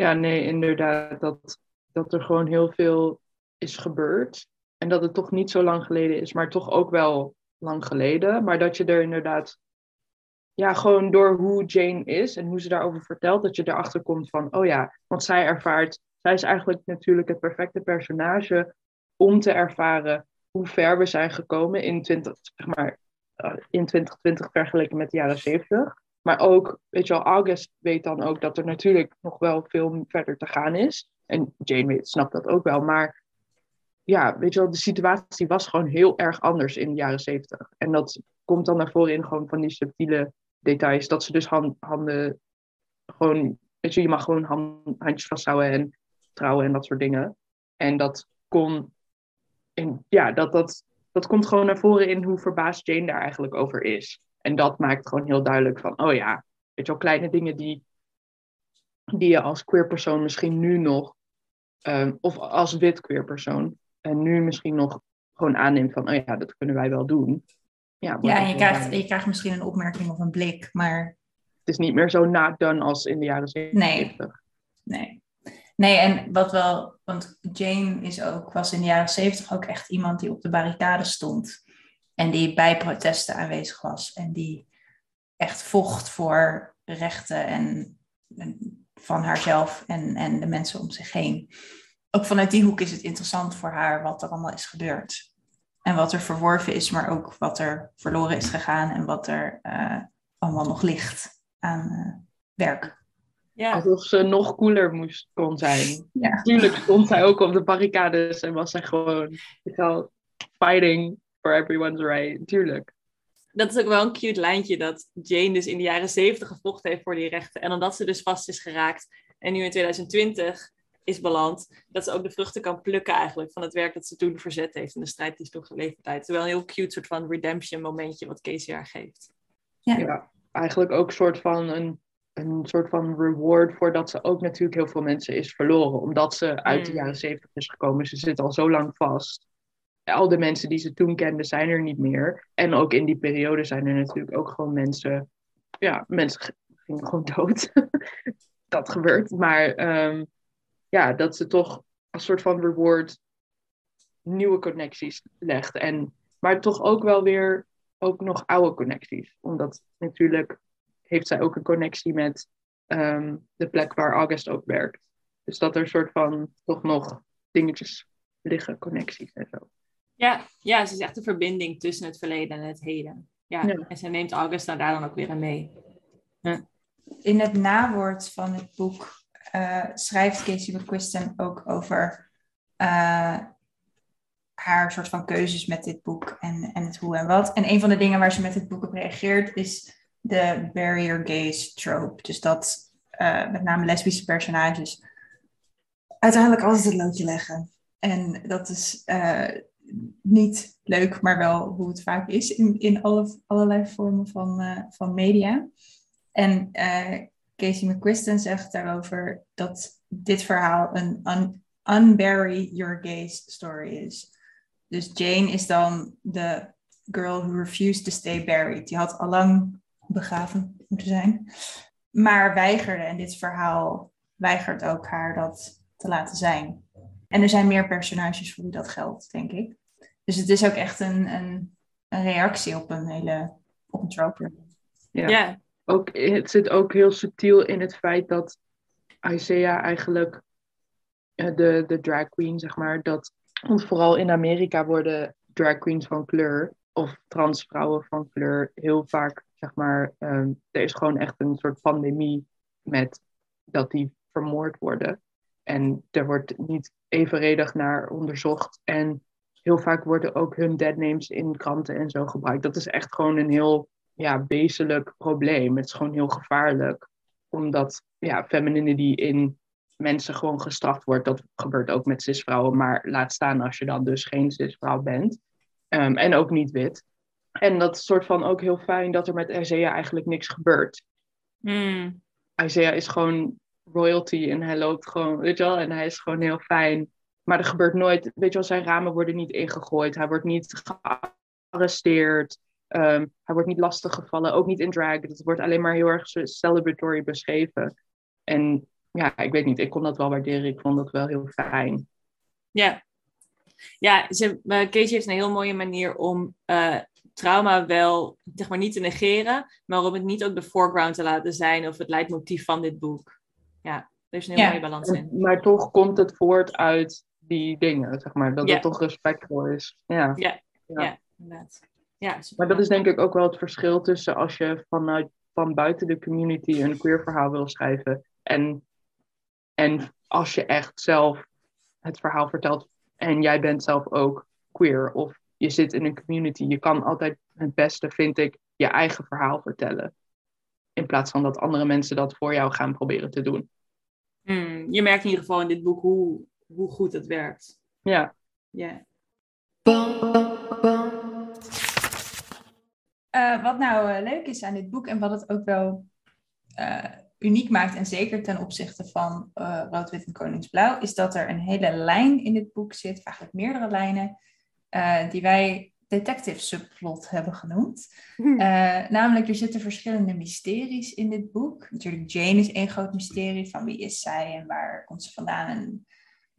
Ja, nee, inderdaad. Dat, dat er gewoon heel veel is gebeurd. En dat het toch niet zo lang geleden is, maar toch ook wel lang geleden. Maar dat je er inderdaad, ja, gewoon door hoe Jane is en hoe ze daarover vertelt, dat je erachter komt van, oh ja, want zij ervaart, zij is eigenlijk natuurlijk het perfecte personage om te ervaren hoe ver we zijn gekomen in 20, zeg maar, eh, in 2020 vergeleken met de jaren 70. Maar ook, weet je wel, August weet dan ook dat er natuurlijk nog wel veel verder te gaan is. En Jane snapt dat ook wel. Maar ja, weet je wel, de situatie was gewoon heel erg anders in de jaren zeventig. En dat komt dan naar voren in gewoon van die subtiele details. Dat ze dus han- handen, gewoon, weet je, je mag gewoon hand- handjes vasthouden en trouwen en dat soort dingen. En dat kon, in, ja, dat, dat, dat komt gewoon naar voren in hoe verbaasd Jane daar eigenlijk over is. En dat maakt gewoon heel duidelijk van, oh ja, weet je wel, kleine dingen die, die je als queer persoon misschien nu nog, ehm, of als wit queer persoon, en nu misschien nog gewoon aanneemt van, oh ja, dat kunnen wij wel doen. Ja, en je krijgt, duidelijk. je krijgt misschien een opmerking of een blik, maar Het is niet meer zo nadone als in de jaren zeventig. nee. Nee, en wat wel, want Jane is ook, was in de jaren zeventig ook echt iemand die op de barricade stond. En die bij protesten aanwezig was. En die echt vocht voor rechten en, en van haarzelf en, en de mensen om zich heen. Ook vanuit die hoek is het interessant voor haar wat er allemaal is gebeurd. En wat er verworven is, maar ook wat er verloren is gegaan en wat er eh, allemaal nog ligt aan eh, werk. ja. Alsof ze nog cooler moest kon zijn. Ja. Tuurlijk stond zij ook op de barricades en was zij gewoon, fighting for everyone's right. Tuurlijk. dat is ook wel een cute lijntje dat Jane dus in de jaren zeventig gevochten heeft voor die rechten. En omdat ze dus vast is geraakt en nu in 2020 is beland, dat ze ook de vruchten kan plukken eigenlijk van het werk dat ze toen verzet heeft en de strijd die ze toen geleverd heeft. Terwijl een heel cute soort van redemption momentje wat Casey haar geeft. Ja. Ja, eigenlijk ook een soort van een een soort van reward voordat ze ook natuurlijk heel veel mensen is verloren. Omdat ze uit de Mm. jaren zeventig is gekomen. Ze zit al zo lang vast. Al de mensen die ze toen kende zijn er niet meer. En ook in die periode zijn er natuurlijk ook gewoon mensen... Ja, mensen gingen gewoon dood. dat gebeurt. Maar ehm, ja, dat ze toch als soort van reward nieuwe connecties legt. En, maar toch ook wel weer ook nog oude connecties. Omdat natuurlijk heeft zij ook een connectie met ehm, de plek waar August ook werkt. Dus dat er soort van toch nog dingetjes liggen, connecties en zo. Ja, ja, ze is echt een verbinding tussen het verleden en het heden. Ja, Ja. en ze neemt Augusta daar dan ook weer aan mee. In het nawoord van het boek eh, schrijft Casey McQuiston ook over eh, haar soort van keuzes met dit boek en, en het hoe en wat. En een van de dingen waar ze met het boek op reageert is de barrier gaze trope. Dus dat eh, met name lesbische personages uiteindelijk altijd het loodje leggen. En dat is niet leuk, maar wel hoe het vaak is in, in alle, allerlei vormen van, eh, van media. En eh, Casey McQuiston zegt daarover dat dit verhaal een un unbury your gaze story is. Dus Jane is dan de girl who refused to stay buried. Die had allang begraven moeten zijn, maar weigerde. En dit verhaal weigert ook haar dat te laten zijn. En er zijn meer personages voor wie dat geldt, denk ik. Dus het is ook echt een, een, een reactie op een hele op een trope. Ja. Ja, Ook, het zit ook heel subtiel in het feit dat Isaiah eigenlijk eh, de, de drag queen, zeg maar, dat want vooral in Amerika worden drag queens van kleur of transvrouwen van kleur heel vaak, zeg maar, ehm, er is gewoon echt een soort pandemie met dat die vermoord worden. En er wordt niet evenredig naar onderzocht. En heel vaak worden ook hun deadnames in kranten en zo gebruikt. Dat is echt gewoon een heel ja, wezenlijk probleem. Het is gewoon heel gevaarlijk. Omdat ja, femininity in mensen gewoon gestraft wordt. Dat gebeurt ook met cisvrouwen. Maar laat staan als je dan dus geen cisvrouw bent. Ehm, en ook niet wit. En dat is soort van ook heel fijn dat er met Isaiah eigenlijk niks gebeurt. Hmm. Isaiah is gewoon royalty en hij loopt gewoon, weet je wel, en hij is gewoon heel fijn. Maar er gebeurt nooit, weet je wel, zijn ramen worden niet ingegooid. Hij wordt niet gearresteerd. Ehm, hij wordt niet lastiggevallen, ook niet in drag. Het wordt alleen maar heel erg celebratory beschreven. En ja, ik weet niet, ik kon dat wel waarderen. Ik vond dat wel heel fijn. Ja, ja ze, Casey heeft een heel mooie manier om eh, trauma wel, zeg maar, niet te negeren, maar om het niet ook de foreground te laten zijn of het leidmotief van dit boek. Ja, er is een heel Ja. mooie balans in. Maar toch komt het voort uit die dingen, zeg maar. Dat Ja. het toch respectvol is. Ja. Ja, Ja. ja, inderdaad. Ja, super. Maar dat is denk ik ook wel het verschil tussen als je vanuit van buiten de community een queer verhaal wil schrijven en, en als je echt zelf het verhaal vertelt en jij bent zelf ook queer of je zit in een community. Je kan altijd het beste, vind ik, je eigen verhaal vertellen. In plaats van dat andere mensen dat voor jou gaan proberen te doen. Hmm, je merkt in ieder geval in dit boek hoe, hoe goed het werkt. Ja, Ja. Eh, wat nou eh, leuk is aan dit boek en wat het ook wel eh, uniek maakt, en zeker ten opzichte van eh Rood, Wit en Koningsblauw, is dat er een hele lijn in dit boek zit, eigenlijk meerdere lijnen, eh, die wij detective subplot hebben genoemd. Eh, namelijk, er zitten verschillende mysteries in dit boek. Natuurlijk, Jane is één groot mysterie van wie is zij en waar komt ze vandaan en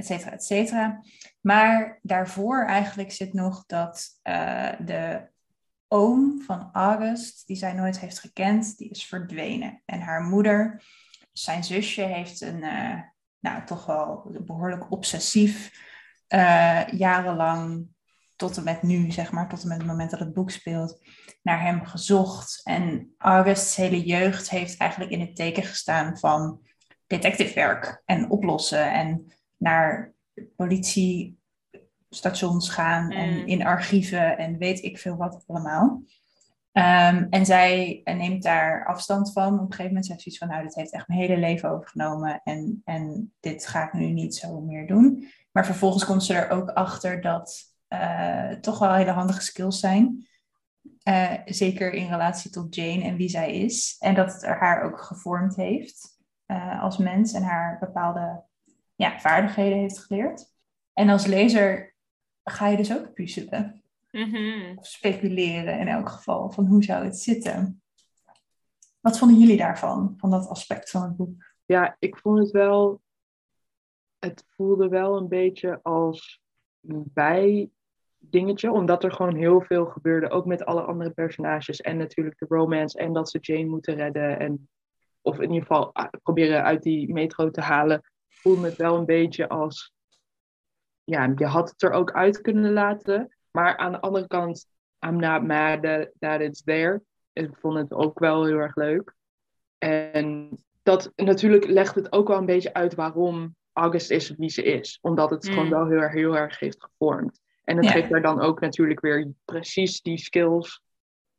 et cetera, et cetera. Maar daarvoor eigenlijk zit nog dat eh, de oom van August, die zij nooit heeft gekend, die is verdwenen. En haar moeder, zijn zusje, heeft een, eh, nou toch wel behoorlijk obsessief, eh, jarenlang, tot en met nu, zeg maar, tot en met het moment dat het boek speelt, naar hem gezocht. En Augusts hele jeugd heeft eigenlijk in het teken gestaan van detectivewerk en oplossen en naar politiestations gaan Mm. en in archieven en weet ik veel wat allemaal. Ehm, en zij eh, neemt daar afstand van. Op een gegeven moment zegt ze iets van, nou, dit heeft echt mijn hele leven overgenomen en, en dit ga ik nu niet zo meer doen. Maar vervolgens komt ze er ook achter dat uh, toch wel hele handige skills zijn. Eh, zeker in relatie tot Jane en wie zij is. En dat het haar ook gevormd heeft als mens en haar bepaalde ja, vaardigheden heeft geleerd. En als lezer ga je dus ook puzzelen. Mhm. Of speculeren in elk geval. Van hoe zou het zitten? Wat vonden jullie daarvan? Van dat aspect van het boek? Ja, ik vond het wel. Het voelde wel een beetje als een bijdingetje, omdat er gewoon heel veel gebeurde, ook met alle andere personages en natuurlijk de romance en dat ze Jane moeten redden en of in ieder geval ah, proberen uit die metro te halen, voelde het wel een beetje als, ja, je had het er ook uit kunnen laten, maar aan de andere kant, I'm not mad that, that it's there. Ik vond het ook wel heel erg leuk. En dat natuurlijk legt het ook wel een beetje uit waarom August is wie ze is. Omdat het Mm. gewoon wel heel erg, heel erg heeft gevormd. En het Ja. geeft haar dan ook natuurlijk weer precies die skills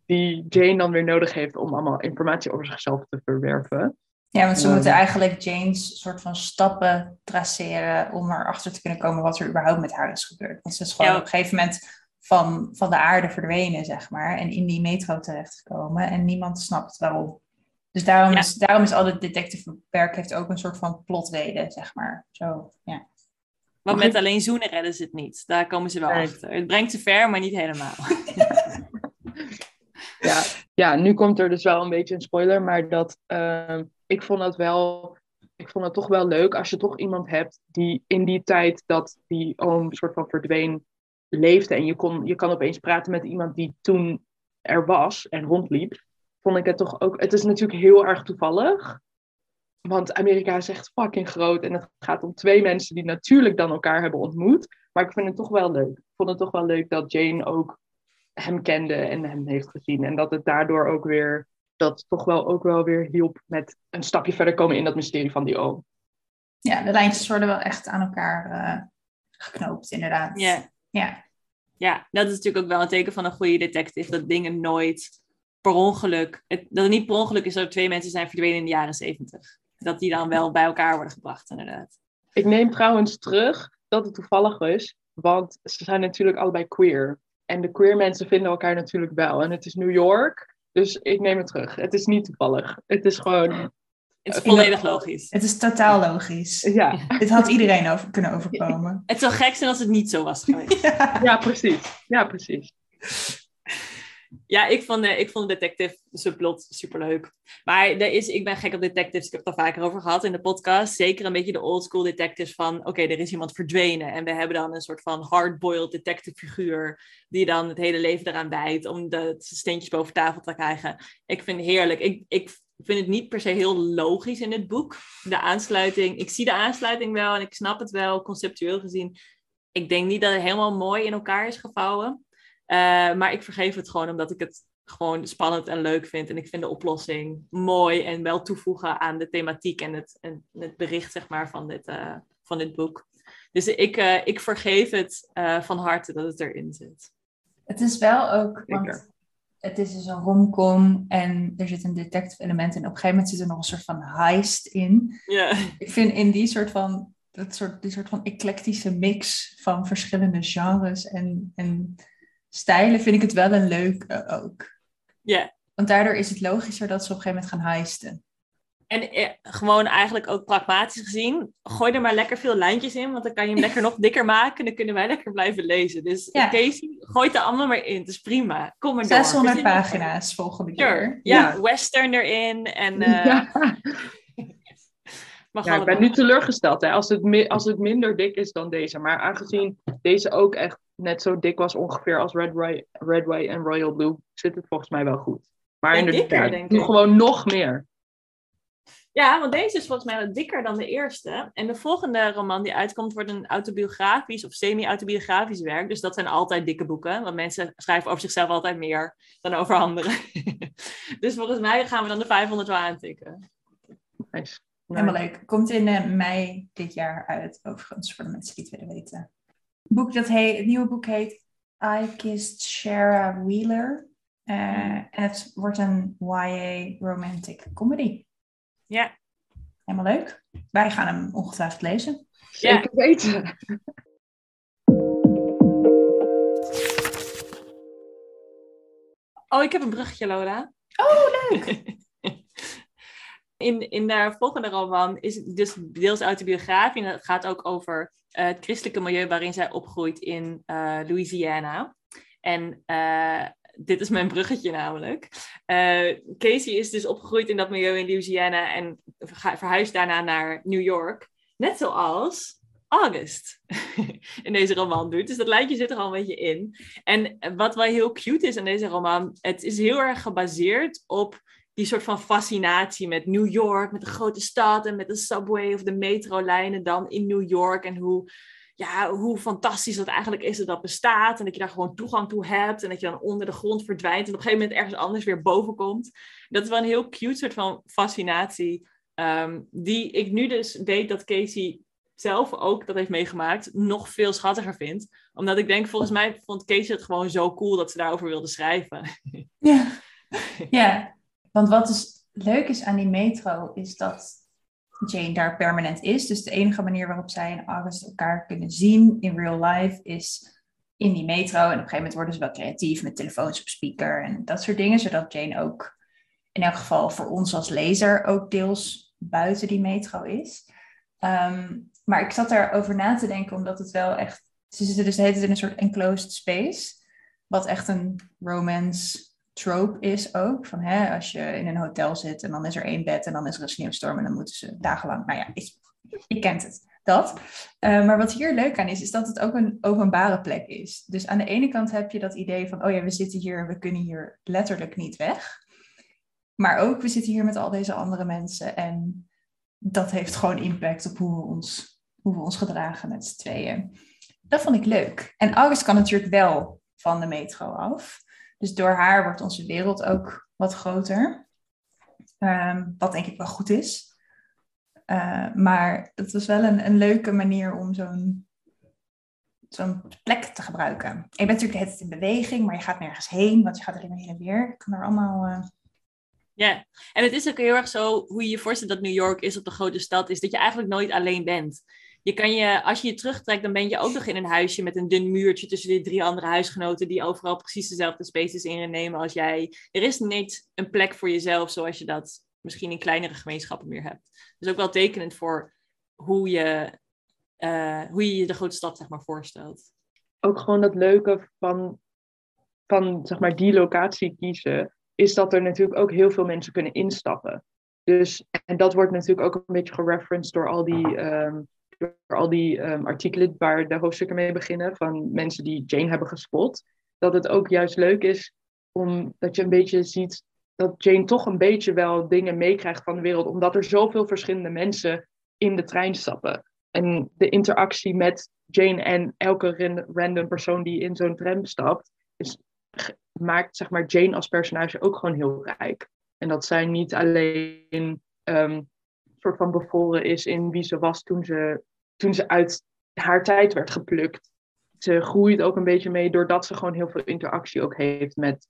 die Jane dan weer nodig heeft om allemaal informatie over zichzelf te verwerven. Ja, want ze Ehm. moeten eigenlijk Jane's soort van stappen traceren om erachter te kunnen komen wat er überhaupt met haar is gebeurd. Want ze is gewoon Ja. op een gegeven moment van, van de aarde verdwenen, zeg maar, en in die metro terechtgekomen en niemand snapt waarom. Dus daarom, Ja. is, daarom is al het detective werk heeft ook een soort van plotreden, zeg maar. Zo, ja. Want met alleen zoenen redden ze het niet. Daar komen ze wel Nee. achter. Het brengt ze ver, maar niet helemaal. Ja, ja, nu komt er dus wel een beetje een spoiler, maar dat ehm, ik vond dat wel, ik vond het toch wel leuk als je toch iemand hebt die in die tijd dat die oom soort van verdween leefde en je, kon, je kan opeens praten met iemand die toen er was en rondliep, vond ik het toch ook, het is natuurlijk heel erg toevallig, want Amerika is echt fucking groot en het gaat om twee mensen die natuurlijk dan elkaar hebben ontmoet, maar ik vind het toch wel leuk. Ik vond het toch wel leuk dat Jane ook hem kende en hem heeft gezien. En dat het daardoor ook weer, dat toch wel ook wel weer hielp met een stapje verder komen in dat mysterie van die oom. ja, de lijntjes worden wel echt aan elkaar eh, geknoopt, inderdaad. Ja. ja. ja, dat is natuurlijk ook wel een teken van een goede detective. Dat dingen nooit per ongeluk... Het, dat het niet per ongeluk is dat er twee mensen zijn verdwenen in de jaren zeventig. Dat die dan wel bij elkaar worden gebracht, inderdaad. Ik neem trouwens terug dat het toevallig is, want ze zijn natuurlijk allebei queer. En de queer mensen vinden elkaar natuurlijk wel. En het is New York, dus ik neem het terug. Het is niet toevallig. Het is gewoon, Het is Eh, volledig logisch. Het is totaal logisch. ja, Dit had iedereen over kunnen overkomen. Het zou gek zijn als het niet zo was geweest. ja precies. Ja, precies. Ja, ik vond, de, ik vond de detective subplot superleuk. Maar er is, ik ben gek op detectives. Ik heb het al vaker over gehad in de podcast. Zeker een beetje de old school detectives van... Oké, er is iemand verdwenen. En we hebben dan een soort van hardboiled detective figuur... die dan het hele leven eraan wijdt... om de steentjes boven tafel te krijgen. Ik vind het heerlijk. Ik, ik vind het niet per se heel logisch in het boek. De aansluiting... Ik zie de aansluiting wel en ik snap het wel, conceptueel gezien. Ik denk niet dat het helemaal mooi in elkaar is gevouwen. Uh, maar ik vergeef het gewoon omdat ik het gewoon spannend en leuk vind. En ik vind de oplossing mooi en wel toevoegen aan de thematiek en het, en het bericht zeg maar, van, dit, uh, van dit boek. Dus ik, uh, ik vergeef het van harte dat het erin zit. Het is wel ook, want het is dus een romcom en er zit een detective element in. Op een gegeven moment zit er nog een soort van heist in. Ik vind in die soort van, dat soort, die soort van eclectische mix van verschillende genres en... en stijlen vind ik het wel een leuk uh, ook. Ja. Yeah. Want daardoor is het logischer dat ze op een gegeven moment gaan heisten. En eh, gewoon eigenlijk ook pragmatisch gezien, gooi er maar lekker veel lijntjes in, want dan kan je hem lekker nog dikker maken en dan kunnen wij lekker blijven lezen. Dus ja. Casey, gooi het er allemaal maar in, het is prima. Kom maar 600 door. pagina's volgende keer. Sure. Ja, ja, western erin en... Uh, ja. Ja, ik ben nu teleurgesteld hè, als, het als het minder dik is dan deze. Maar aangezien deze ook echt net zo dik was ongeveer als Red, Ray, Red Way en Royal Blue, zit het volgens mij wel goed. Maar en inderdaad, dikker, denk gewoon nog meer. Ja, want deze is volgens mij wat dikker dan de eerste. En de volgende roman die uitkomt wordt een autobiografisch of semi-autobiografisch werk. Dus dat zijn altijd dikke boeken. Want mensen schrijven over zichzelf altijd meer dan over anderen. dus volgens mij gaan we dan de 500 wel aantikken. Nice. Helemaal leuk. Komt in uh, mei dit jaar uit, overigens, voor de mensen die het willen weten. Het, boek dat heet, het nieuwe boek heet I Kissed Shara Wheeler. Uh. En het wordt een YA romantic comedy. Ja. Helemaal leuk. Wij gaan hem ongetwijfeld lezen. Zeker ja. weten. Oh, ik heb een bruggetje, Lola. Oh, leuk! in, in de volgende roman is het dus deels autobiografie. En het gaat ook over uh, het christelijke milieu waarin zij opgroeit in uh, Louisiana. En uh, dit is mijn bruggetje namelijk. Casey is dus opgegroeid in dat milieu in Louisiana en verhuisd daarna naar New York. Net zoals August in deze roman doet. Dus dat lijntje zit er al een beetje in. En wat wel heel cute is aan deze roman, het is heel erg gebaseerd op die soort van fascinatie met New York, met de grote stad en met de subway of de metrolijnen dan in New York. En hoe, ja, hoe fantastisch dat eigenlijk is dat dat bestaat. En dat je daar gewoon toegang toe hebt. En dat je dan onder de grond verdwijnt. En op een gegeven moment ergens anders weer boven komt. Dat is wel een heel cute soort van fascinatie. Ehm, die ik nu dus weet dat Casey zelf ook dat heeft meegemaakt, nog veel schattiger vindt. Omdat ik denk, volgens mij vond Casey het gewoon zo cool dat ze daarover wilde schrijven. Ja, ja. Want wat dus leuk is aan die metro, is dat Jane daar permanent is. Dus de enige manier waarop zij en August elkaar kunnen zien in real life is in die metro. En op een gegeven moment worden ze wel creatief met telefoons op speaker en dat soort dingen. Zodat Jane ook in elk geval voor ons als lezer ook deels buiten die metro is. Ehm, maar ik zat erover na te denken, omdat het wel echt. Ze zitten dus de in een soort enclosed space. Wat echt een romance trope is ook. Van hè, als je in een hotel zit en dan is er één bed en dan is er een sneeuwstorm en dan moeten ze dagenlang. Nou ja, ik, ik kent het. Dat. Uh, maar wat hier leuk aan is, is dat het ook een openbare plek is. Dus aan de ene kant heb je dat idee van, oh ja, we zitten hier en we kunnen hier letterlijk niet weg. Maar ook, we zitten hier met al deze andere mensen en dat heeft gewoon impact op hoe we ons, hoe we ons gedragen met z'n tweeën. Dat vond ik leuk. En August kan natuurlijk wel van de metro af. Dus door haar wordt onze wereld ook wat groter. Um, wat denk ik wel goed is. Uh, maar dat was wel een, een leuke manier om zo'n plek te gebruiken. Je bent natuurlijk tijd in beweging, maar je gaat nergens heen, want je gaat alleen maar heen en weer. Ik kan er allemaal uh, ja, en het is ook heel erg zo, hoe je je voorstelt dat New York is op de grote stad, is dat je eigenlijk nooit alleen bent. Je kan je, als je je terugtrekt, dan ben je ook nog in een huisje met een dun muurtje tussen die drie andere huisgenoten die overal precies dezelfde spaces innemen als jij. Er is niet een plek voor jezelf zoals je dat misschien in kleinere gemeenschappen meer hebt. Dus ook wel tekenend voor hoe je, uh, hoe je de grote stad zeg maar voorstelt. Ook gewoon dat leuke van, van zeg maar die locatie kiezen is dat er natuurlijk ook heel veel mensen kunnen instappen. Dus, en dat wordt natuurlijk ook een beetje gereferenced door al die, um, door al die um, artikelen waar de hoofdstukken mee beginnen, van mensen die Jane hebben gespot. Dat het ook juist leuk is omdat je een beetje ziet dat Jane toch een beetje wel dingen meekrijgt van de wereld, omdat er zoveel verschillende mensen in de trein stappen. En de interactie met Jane en elke random persoon die in zo'n tram stapt, is maakt zeg maar, Jane als personage ook gewoon heel rijk. En dat zij niet alleen um, soort van bevoren is in wie ze was toen ze, toen ze uit haar tijd werd geplukt. Ze groeit ook een beetje mee doordat ze gewoon heel veel interactie ook heeft met,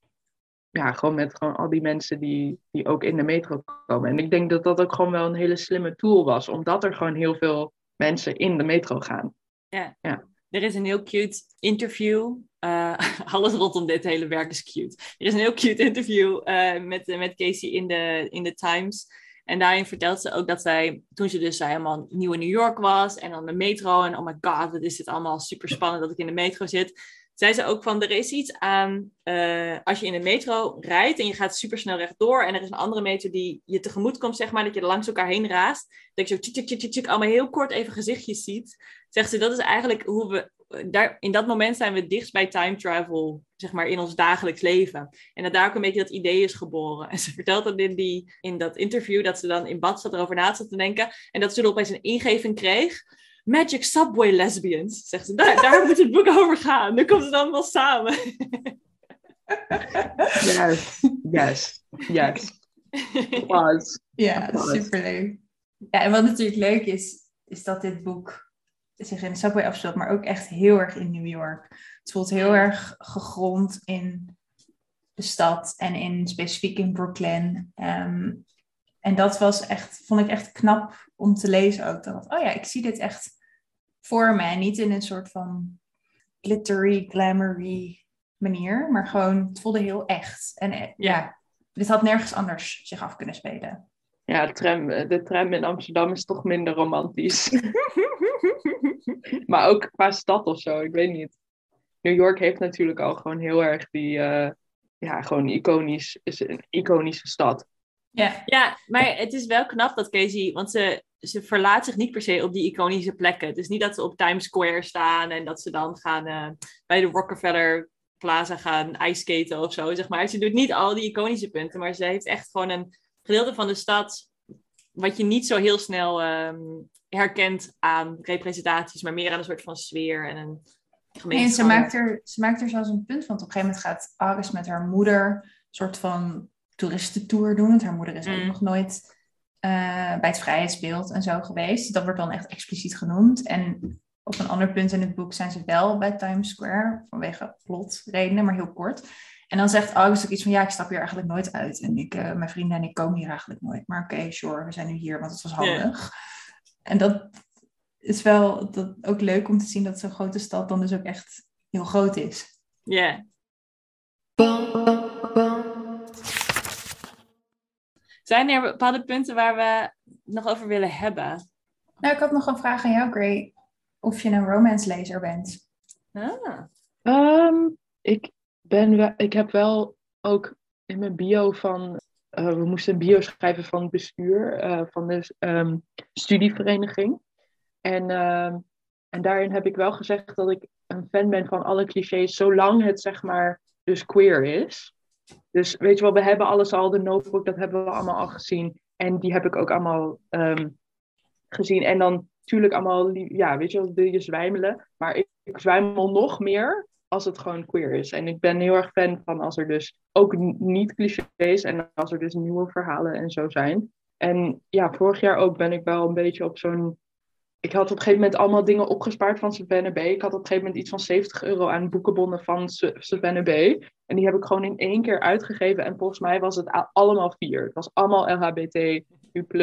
ja, gewoon met gewoon al die mensen die, die ook in de metro komen. En ik denk dat dat ook gewoon wel een hele slimme tool was, omdat er gewoon heel veel mensen in de metro gaan. Ja. ja. Er is een heel cute interview. Uh, alles rondom dit hele werk is cute. Er is een heel cute interview uh, met, met Casey in de, in de Times. En daarin vertelt ze ook dat zij, toen ze dus helemaal nieuw in New York was en dan de metro. En oh my god, wat is dit allemaal super spannend dat ik in de metro zit. Zei ze ook van, er is iets aan, uh, als je in de metro rijdt en je gaat super snel rechtdoor. En er is een andere metro die je tegemoet komt, zeg maar, dat je er langs elkaar heen raast. Dat je zo tjik, tjik, tjik, tjik, allemaal heel kort even gezichtjes ziet zegt ze, dat is eigenlijk hoe we, daar, in dat moment zijn we dichtst bij time travel, zeg maar, in ons dagelijks leven. En dat daar ook een beetje dat idee is geboren. En ze vertelt dan in, die, in dat interview dat ze dan in bad zat erover na zat te denken. En dat ze er opeens een ingeving kreeg. Magic Subway Lesbians, zegt ze. Daar, daar moet het boek over gaan. Dan komt het allemaal samen. Yes, yes, yes. Was. Ja, superleuk. Ja, en wat natuurlijk leuk is, is dat dit boek zich in de subway afspeelt, maar ook echt heel erg in New York. Het voelt heel erg gegrond in de stad en in, specifiek in Brooklyn. Ehm, en dat was echt, vond ik echt knap om te lezen ook. Dat, oh ja, ik zie dit echt voor me. niet in een soort van glittery, glamoury manier, maar gewoon, het voelde heel echt. En eh, ja, dit had nergens anders zich af kunnen spelen. Ja, de tram, de tram in Amsterdam is toch minder romantisch. maar ook qua stad of zo, ik weet niet. New York heeft natuurlijk al gewoon heel erg die, eh, ja, gewoon iconisch, is een iconische stad. Ja, Ja, maar het is wel knap dat Casey, want ze, ze verlaat zich niet per se op die iconische plekken. Het is niet dat ze op Times Square staan en dat ze dan gaan eh, bij de Rockefeller Plaza gaan ijskaten of zo, zeg maar. Ze doet niet al die iconische punten, maar ze heeft echt gewoon een gedeelte van de stad wat je niet zo heel snel ehm, herkent aan representaties, maar meer aan een soort van sfeer en een en gemeenschap. ze maakt, er, ze maakt er zelfs een punt van. Op een gegeven moment gaat Aris met haar moeder een soort van toeristentour doen. Want haar moeder is ook Mm. nog nooit eh, bij het vrijheidsbeeld en zo geweest. Dat wordt dan echt expliciet genoemd. En op een ander punt in het boek zijn ze wel bij Times Square. Vanwege plotredenen, maar heel kort. En dan zegt August ook iets van, ja, ik stap hier eigenlijk nooit uit. En ik, eh, mijn vrienden en ik komen hier eigenlijk nooit. Maar oké, sure, we zijn nu hier, want het was handig. En dat is wel dat, ook leuk om te zien dat zo'n grote stad dan dus ook echt heel groot is. Ja. Zijn er bepaalde punten waar we nog over willen hebben? Nou, ik had nog een vraag aan jou, Gray. Of je een romance-lezer bent. Ah. Ehm, ik, ben ik heb wel ook in mijn bio van. eh, we moesten een bio schrijven van het bestuur eh, van de ehm, studievereniging. En, ehm, en daarin heb ik wel gezegd dat ik een fan ben van alle clichés, zolang het zeg maar dus queer is. Dus weet je wel, we hebben alles al, de notebook, dat hebben we allemaal al gezien. En die heb ik ook allemaal ehm, gezien. En dan natuurlijk allemaal, ja, weet je wel, wil je zwijmelen. Maar ik, ik zwijmel nog meer als het gewoon queer is. En ik ben heel erg fan van als er dus ook niet clichés en als er dus nieuwe verhalen en zo zijn. En ja, vorig jaar ook ben ik wel een beetje op zo'n. Ik had op een gegeven moment allemaal dingen opgespaard van Savannah B. Ik had op een gegeven moment iets van 70 euro aan boekenbonnen van Sa- Savannah B. En die heb ik gewoon in één keer uitgegeven. En volgens mij was het allemaal vier. Het was allemaal LHBTQ+.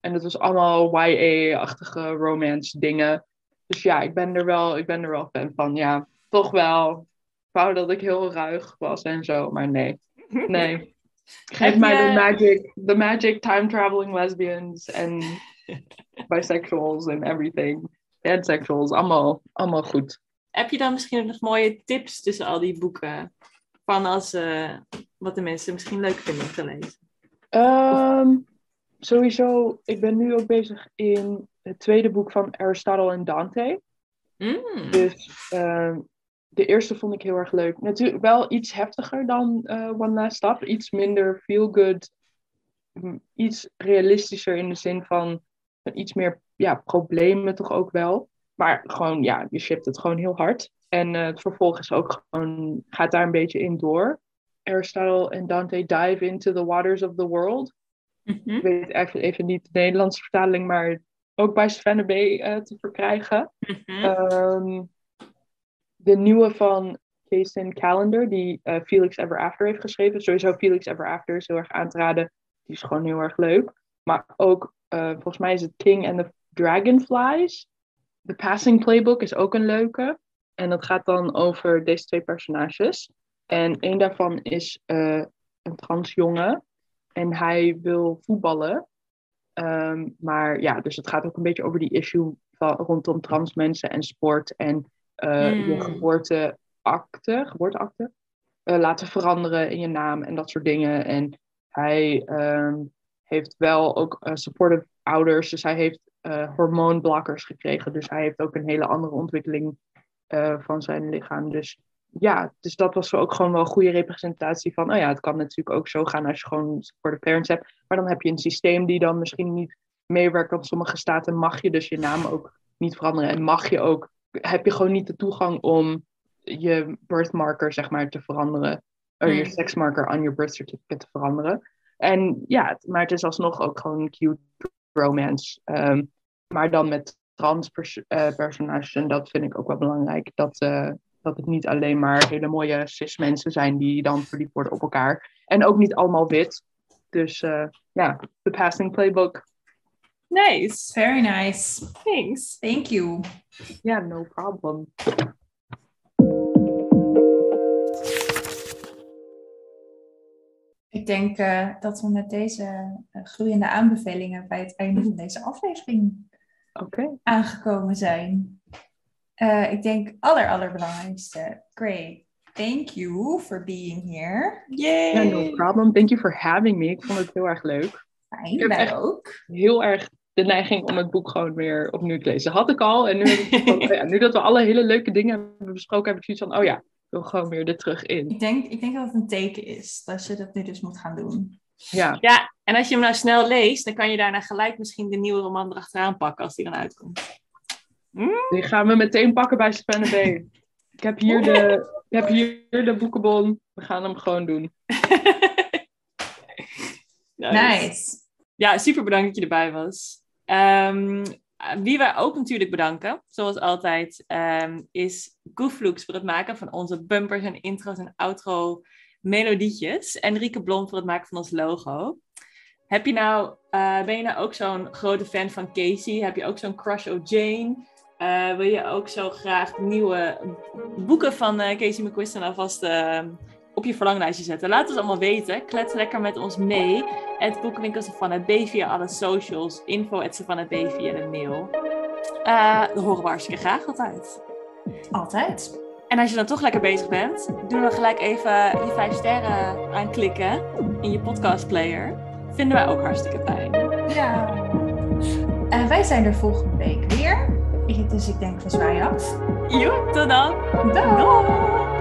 En het was allemaal YA-achtige romance dingen. Dus ja, ik ben er wel, ik ben er wel fan van. Ja, toch wel. Ik wou dat ik heel ruig was en zo, maar nee. Nee. Geef mij de magic, the magic time traveling lesbians en bisexuals en everything. Pansexuals, allemaal, allemaal goed. Heb je dan misschien nog mooie tips tussen al die boeken? Van als, eh, wat de mensen misschien leuk vinden om te lezen. Ehm, sowieso, ik ben nu ook bezig in het tweede boek van Aristotle en Dante. Mm. Dus ehm, de eerste vond ik heel erg leuk. Natuurlijk wel iets heftiger dan eh, One Last Stop. Iets minder feel good. Mm, Iets realistischer in de zin van iets meer ja, problemen toch ook wel. Maar gewoon, ja, je shipt het gewoon heel hard. En eh, het vervolg is ook gewoon, gaat daar een beetje in door. Aristotle en Dante dive into the waters of the world. Mhm. Ik weet even, even niet de Nederlandse vertaling, maar ook bij Savannah B eh, te verkrijgen. Ehm, de nieuwe van Jason Calendar, die eh, Felix Ever After heeft geschreven. Sowieso Felix Ever After is heel erg aan te raden. Die is gewoon heel erg leuk. Maar ook, eh, volgens mij is het King and the Dragonflies. The Passing Playbook is ook een leuke. En dat gaat dan over deze twee personages. En een daarvan is eh, een transjongen. En hij wil voetballen. Ehm, maar ja, dus het gaat ook een beetje over die issue van, rondom trans mensen en sport. En eh, je Hmm. geboorteakte, geboorteakte eh, laten veranderen in je naam en dat soort dingen. En hij ehm, heeft wel ook eh, supportive ouders. Dus hij heeft hormoonblokkers gekregen. Dus hij heeft ook een hele andere ontwikkeling van zijn lichaam. Dus ja, dus dat was ook gewoon wel een goede representatie van, oh ja, het kan natuurlijk ook zo gaan als je gewoon supportive parents hebt. Maar dan heb je een systeem die dan misschien niet meewerkt. Want sommige staten mag je dus je naam ook niet veranderen. En mag je ook, heb je gewoon niet de toegang om je birthmarker, zeg maar, te veranderen. Of je Hmm. seksmarker aan je birth certificate te veranderen. En ja, maar het is alsnog ook gewoon cute romance. Ehm, maar dan met trans pers- eh, personages. En dat vind ik ook wel belangrijk. Dat, eh, dat het niet alleen maar hele mooie cis mensen zijn die dan verliefd worden op elkaar. En ook niet allemaal wit. Dus eh, ja, The Passing Playbook. Nice. Very nice. Thanks. Thank you. Ja, no problem. Ik denk eh, dat we met deze eh, groeiende aanbevelingen bij het einde van deze aflevering Oké. aangekomen zijn. Eh, ik denk aller allerbelangrijkste, Gray, thank you for being here. Yay! No problem. Thank you for having me. Ik vond het heel erg leuk. Fijn, heb wij echt- ook. Heel erg de neiging om het boek gewoon weer opnieuw te lezen. Had ik al. En nu, heb ik gewoon- ja, nu dat we alle hele leuke dingen hebben besproken, heb ik zoiets van, oh ja, ik wil gewoon weer er terug in. Ik denk, ik denk dat het een teken is dat je dat nu dus moet gaan doen. Ja, Ja, en als je hem nou snel leest, dan kan je daarna gelijk misschien de nieuwe roman erachteraan pakken als die dan uitkomt. die gaan we meteen pakken bij Savannah Bay. Ik heb hier de, ik heb hier de boekenbon. We gaan hem gewoon doen. Nice. Ja, super bedankt dat je erbij was. Ehm, wie wij ook natuurlijk bedanken, zoals altijd, ehm, is Gooflux voor het maken van onze bumpers en intro's en outro melodietjes. En Rieke Blom voor het maken van ons logo. Heb je nou, eh, ben je nou ook zo'n grote fan van Casey? Heb je ook zo'n crush op Jane? Eh, wil je ook zo graag nieuwe boeken van eh, Casey McQuiston alvast eh, op je verlanglijstje zetten? Laat het ons allemaal weten. Klets lekker met ons mee. Het boekenwinkel Savannah B via alle socials. Info at B via de mail. Dat horen we hartstikke graag altijd. Altijd. En als je dan toch lekker bezig bent, doe dan gelijk even die vijf sterren aanklikken in je podcastplayer. Vinden wij ook hartstikke fijn. Ja. En wij zijn er volgende week weer. Dus ik denk, we zwaaien af. Joep, tot dan. Doei.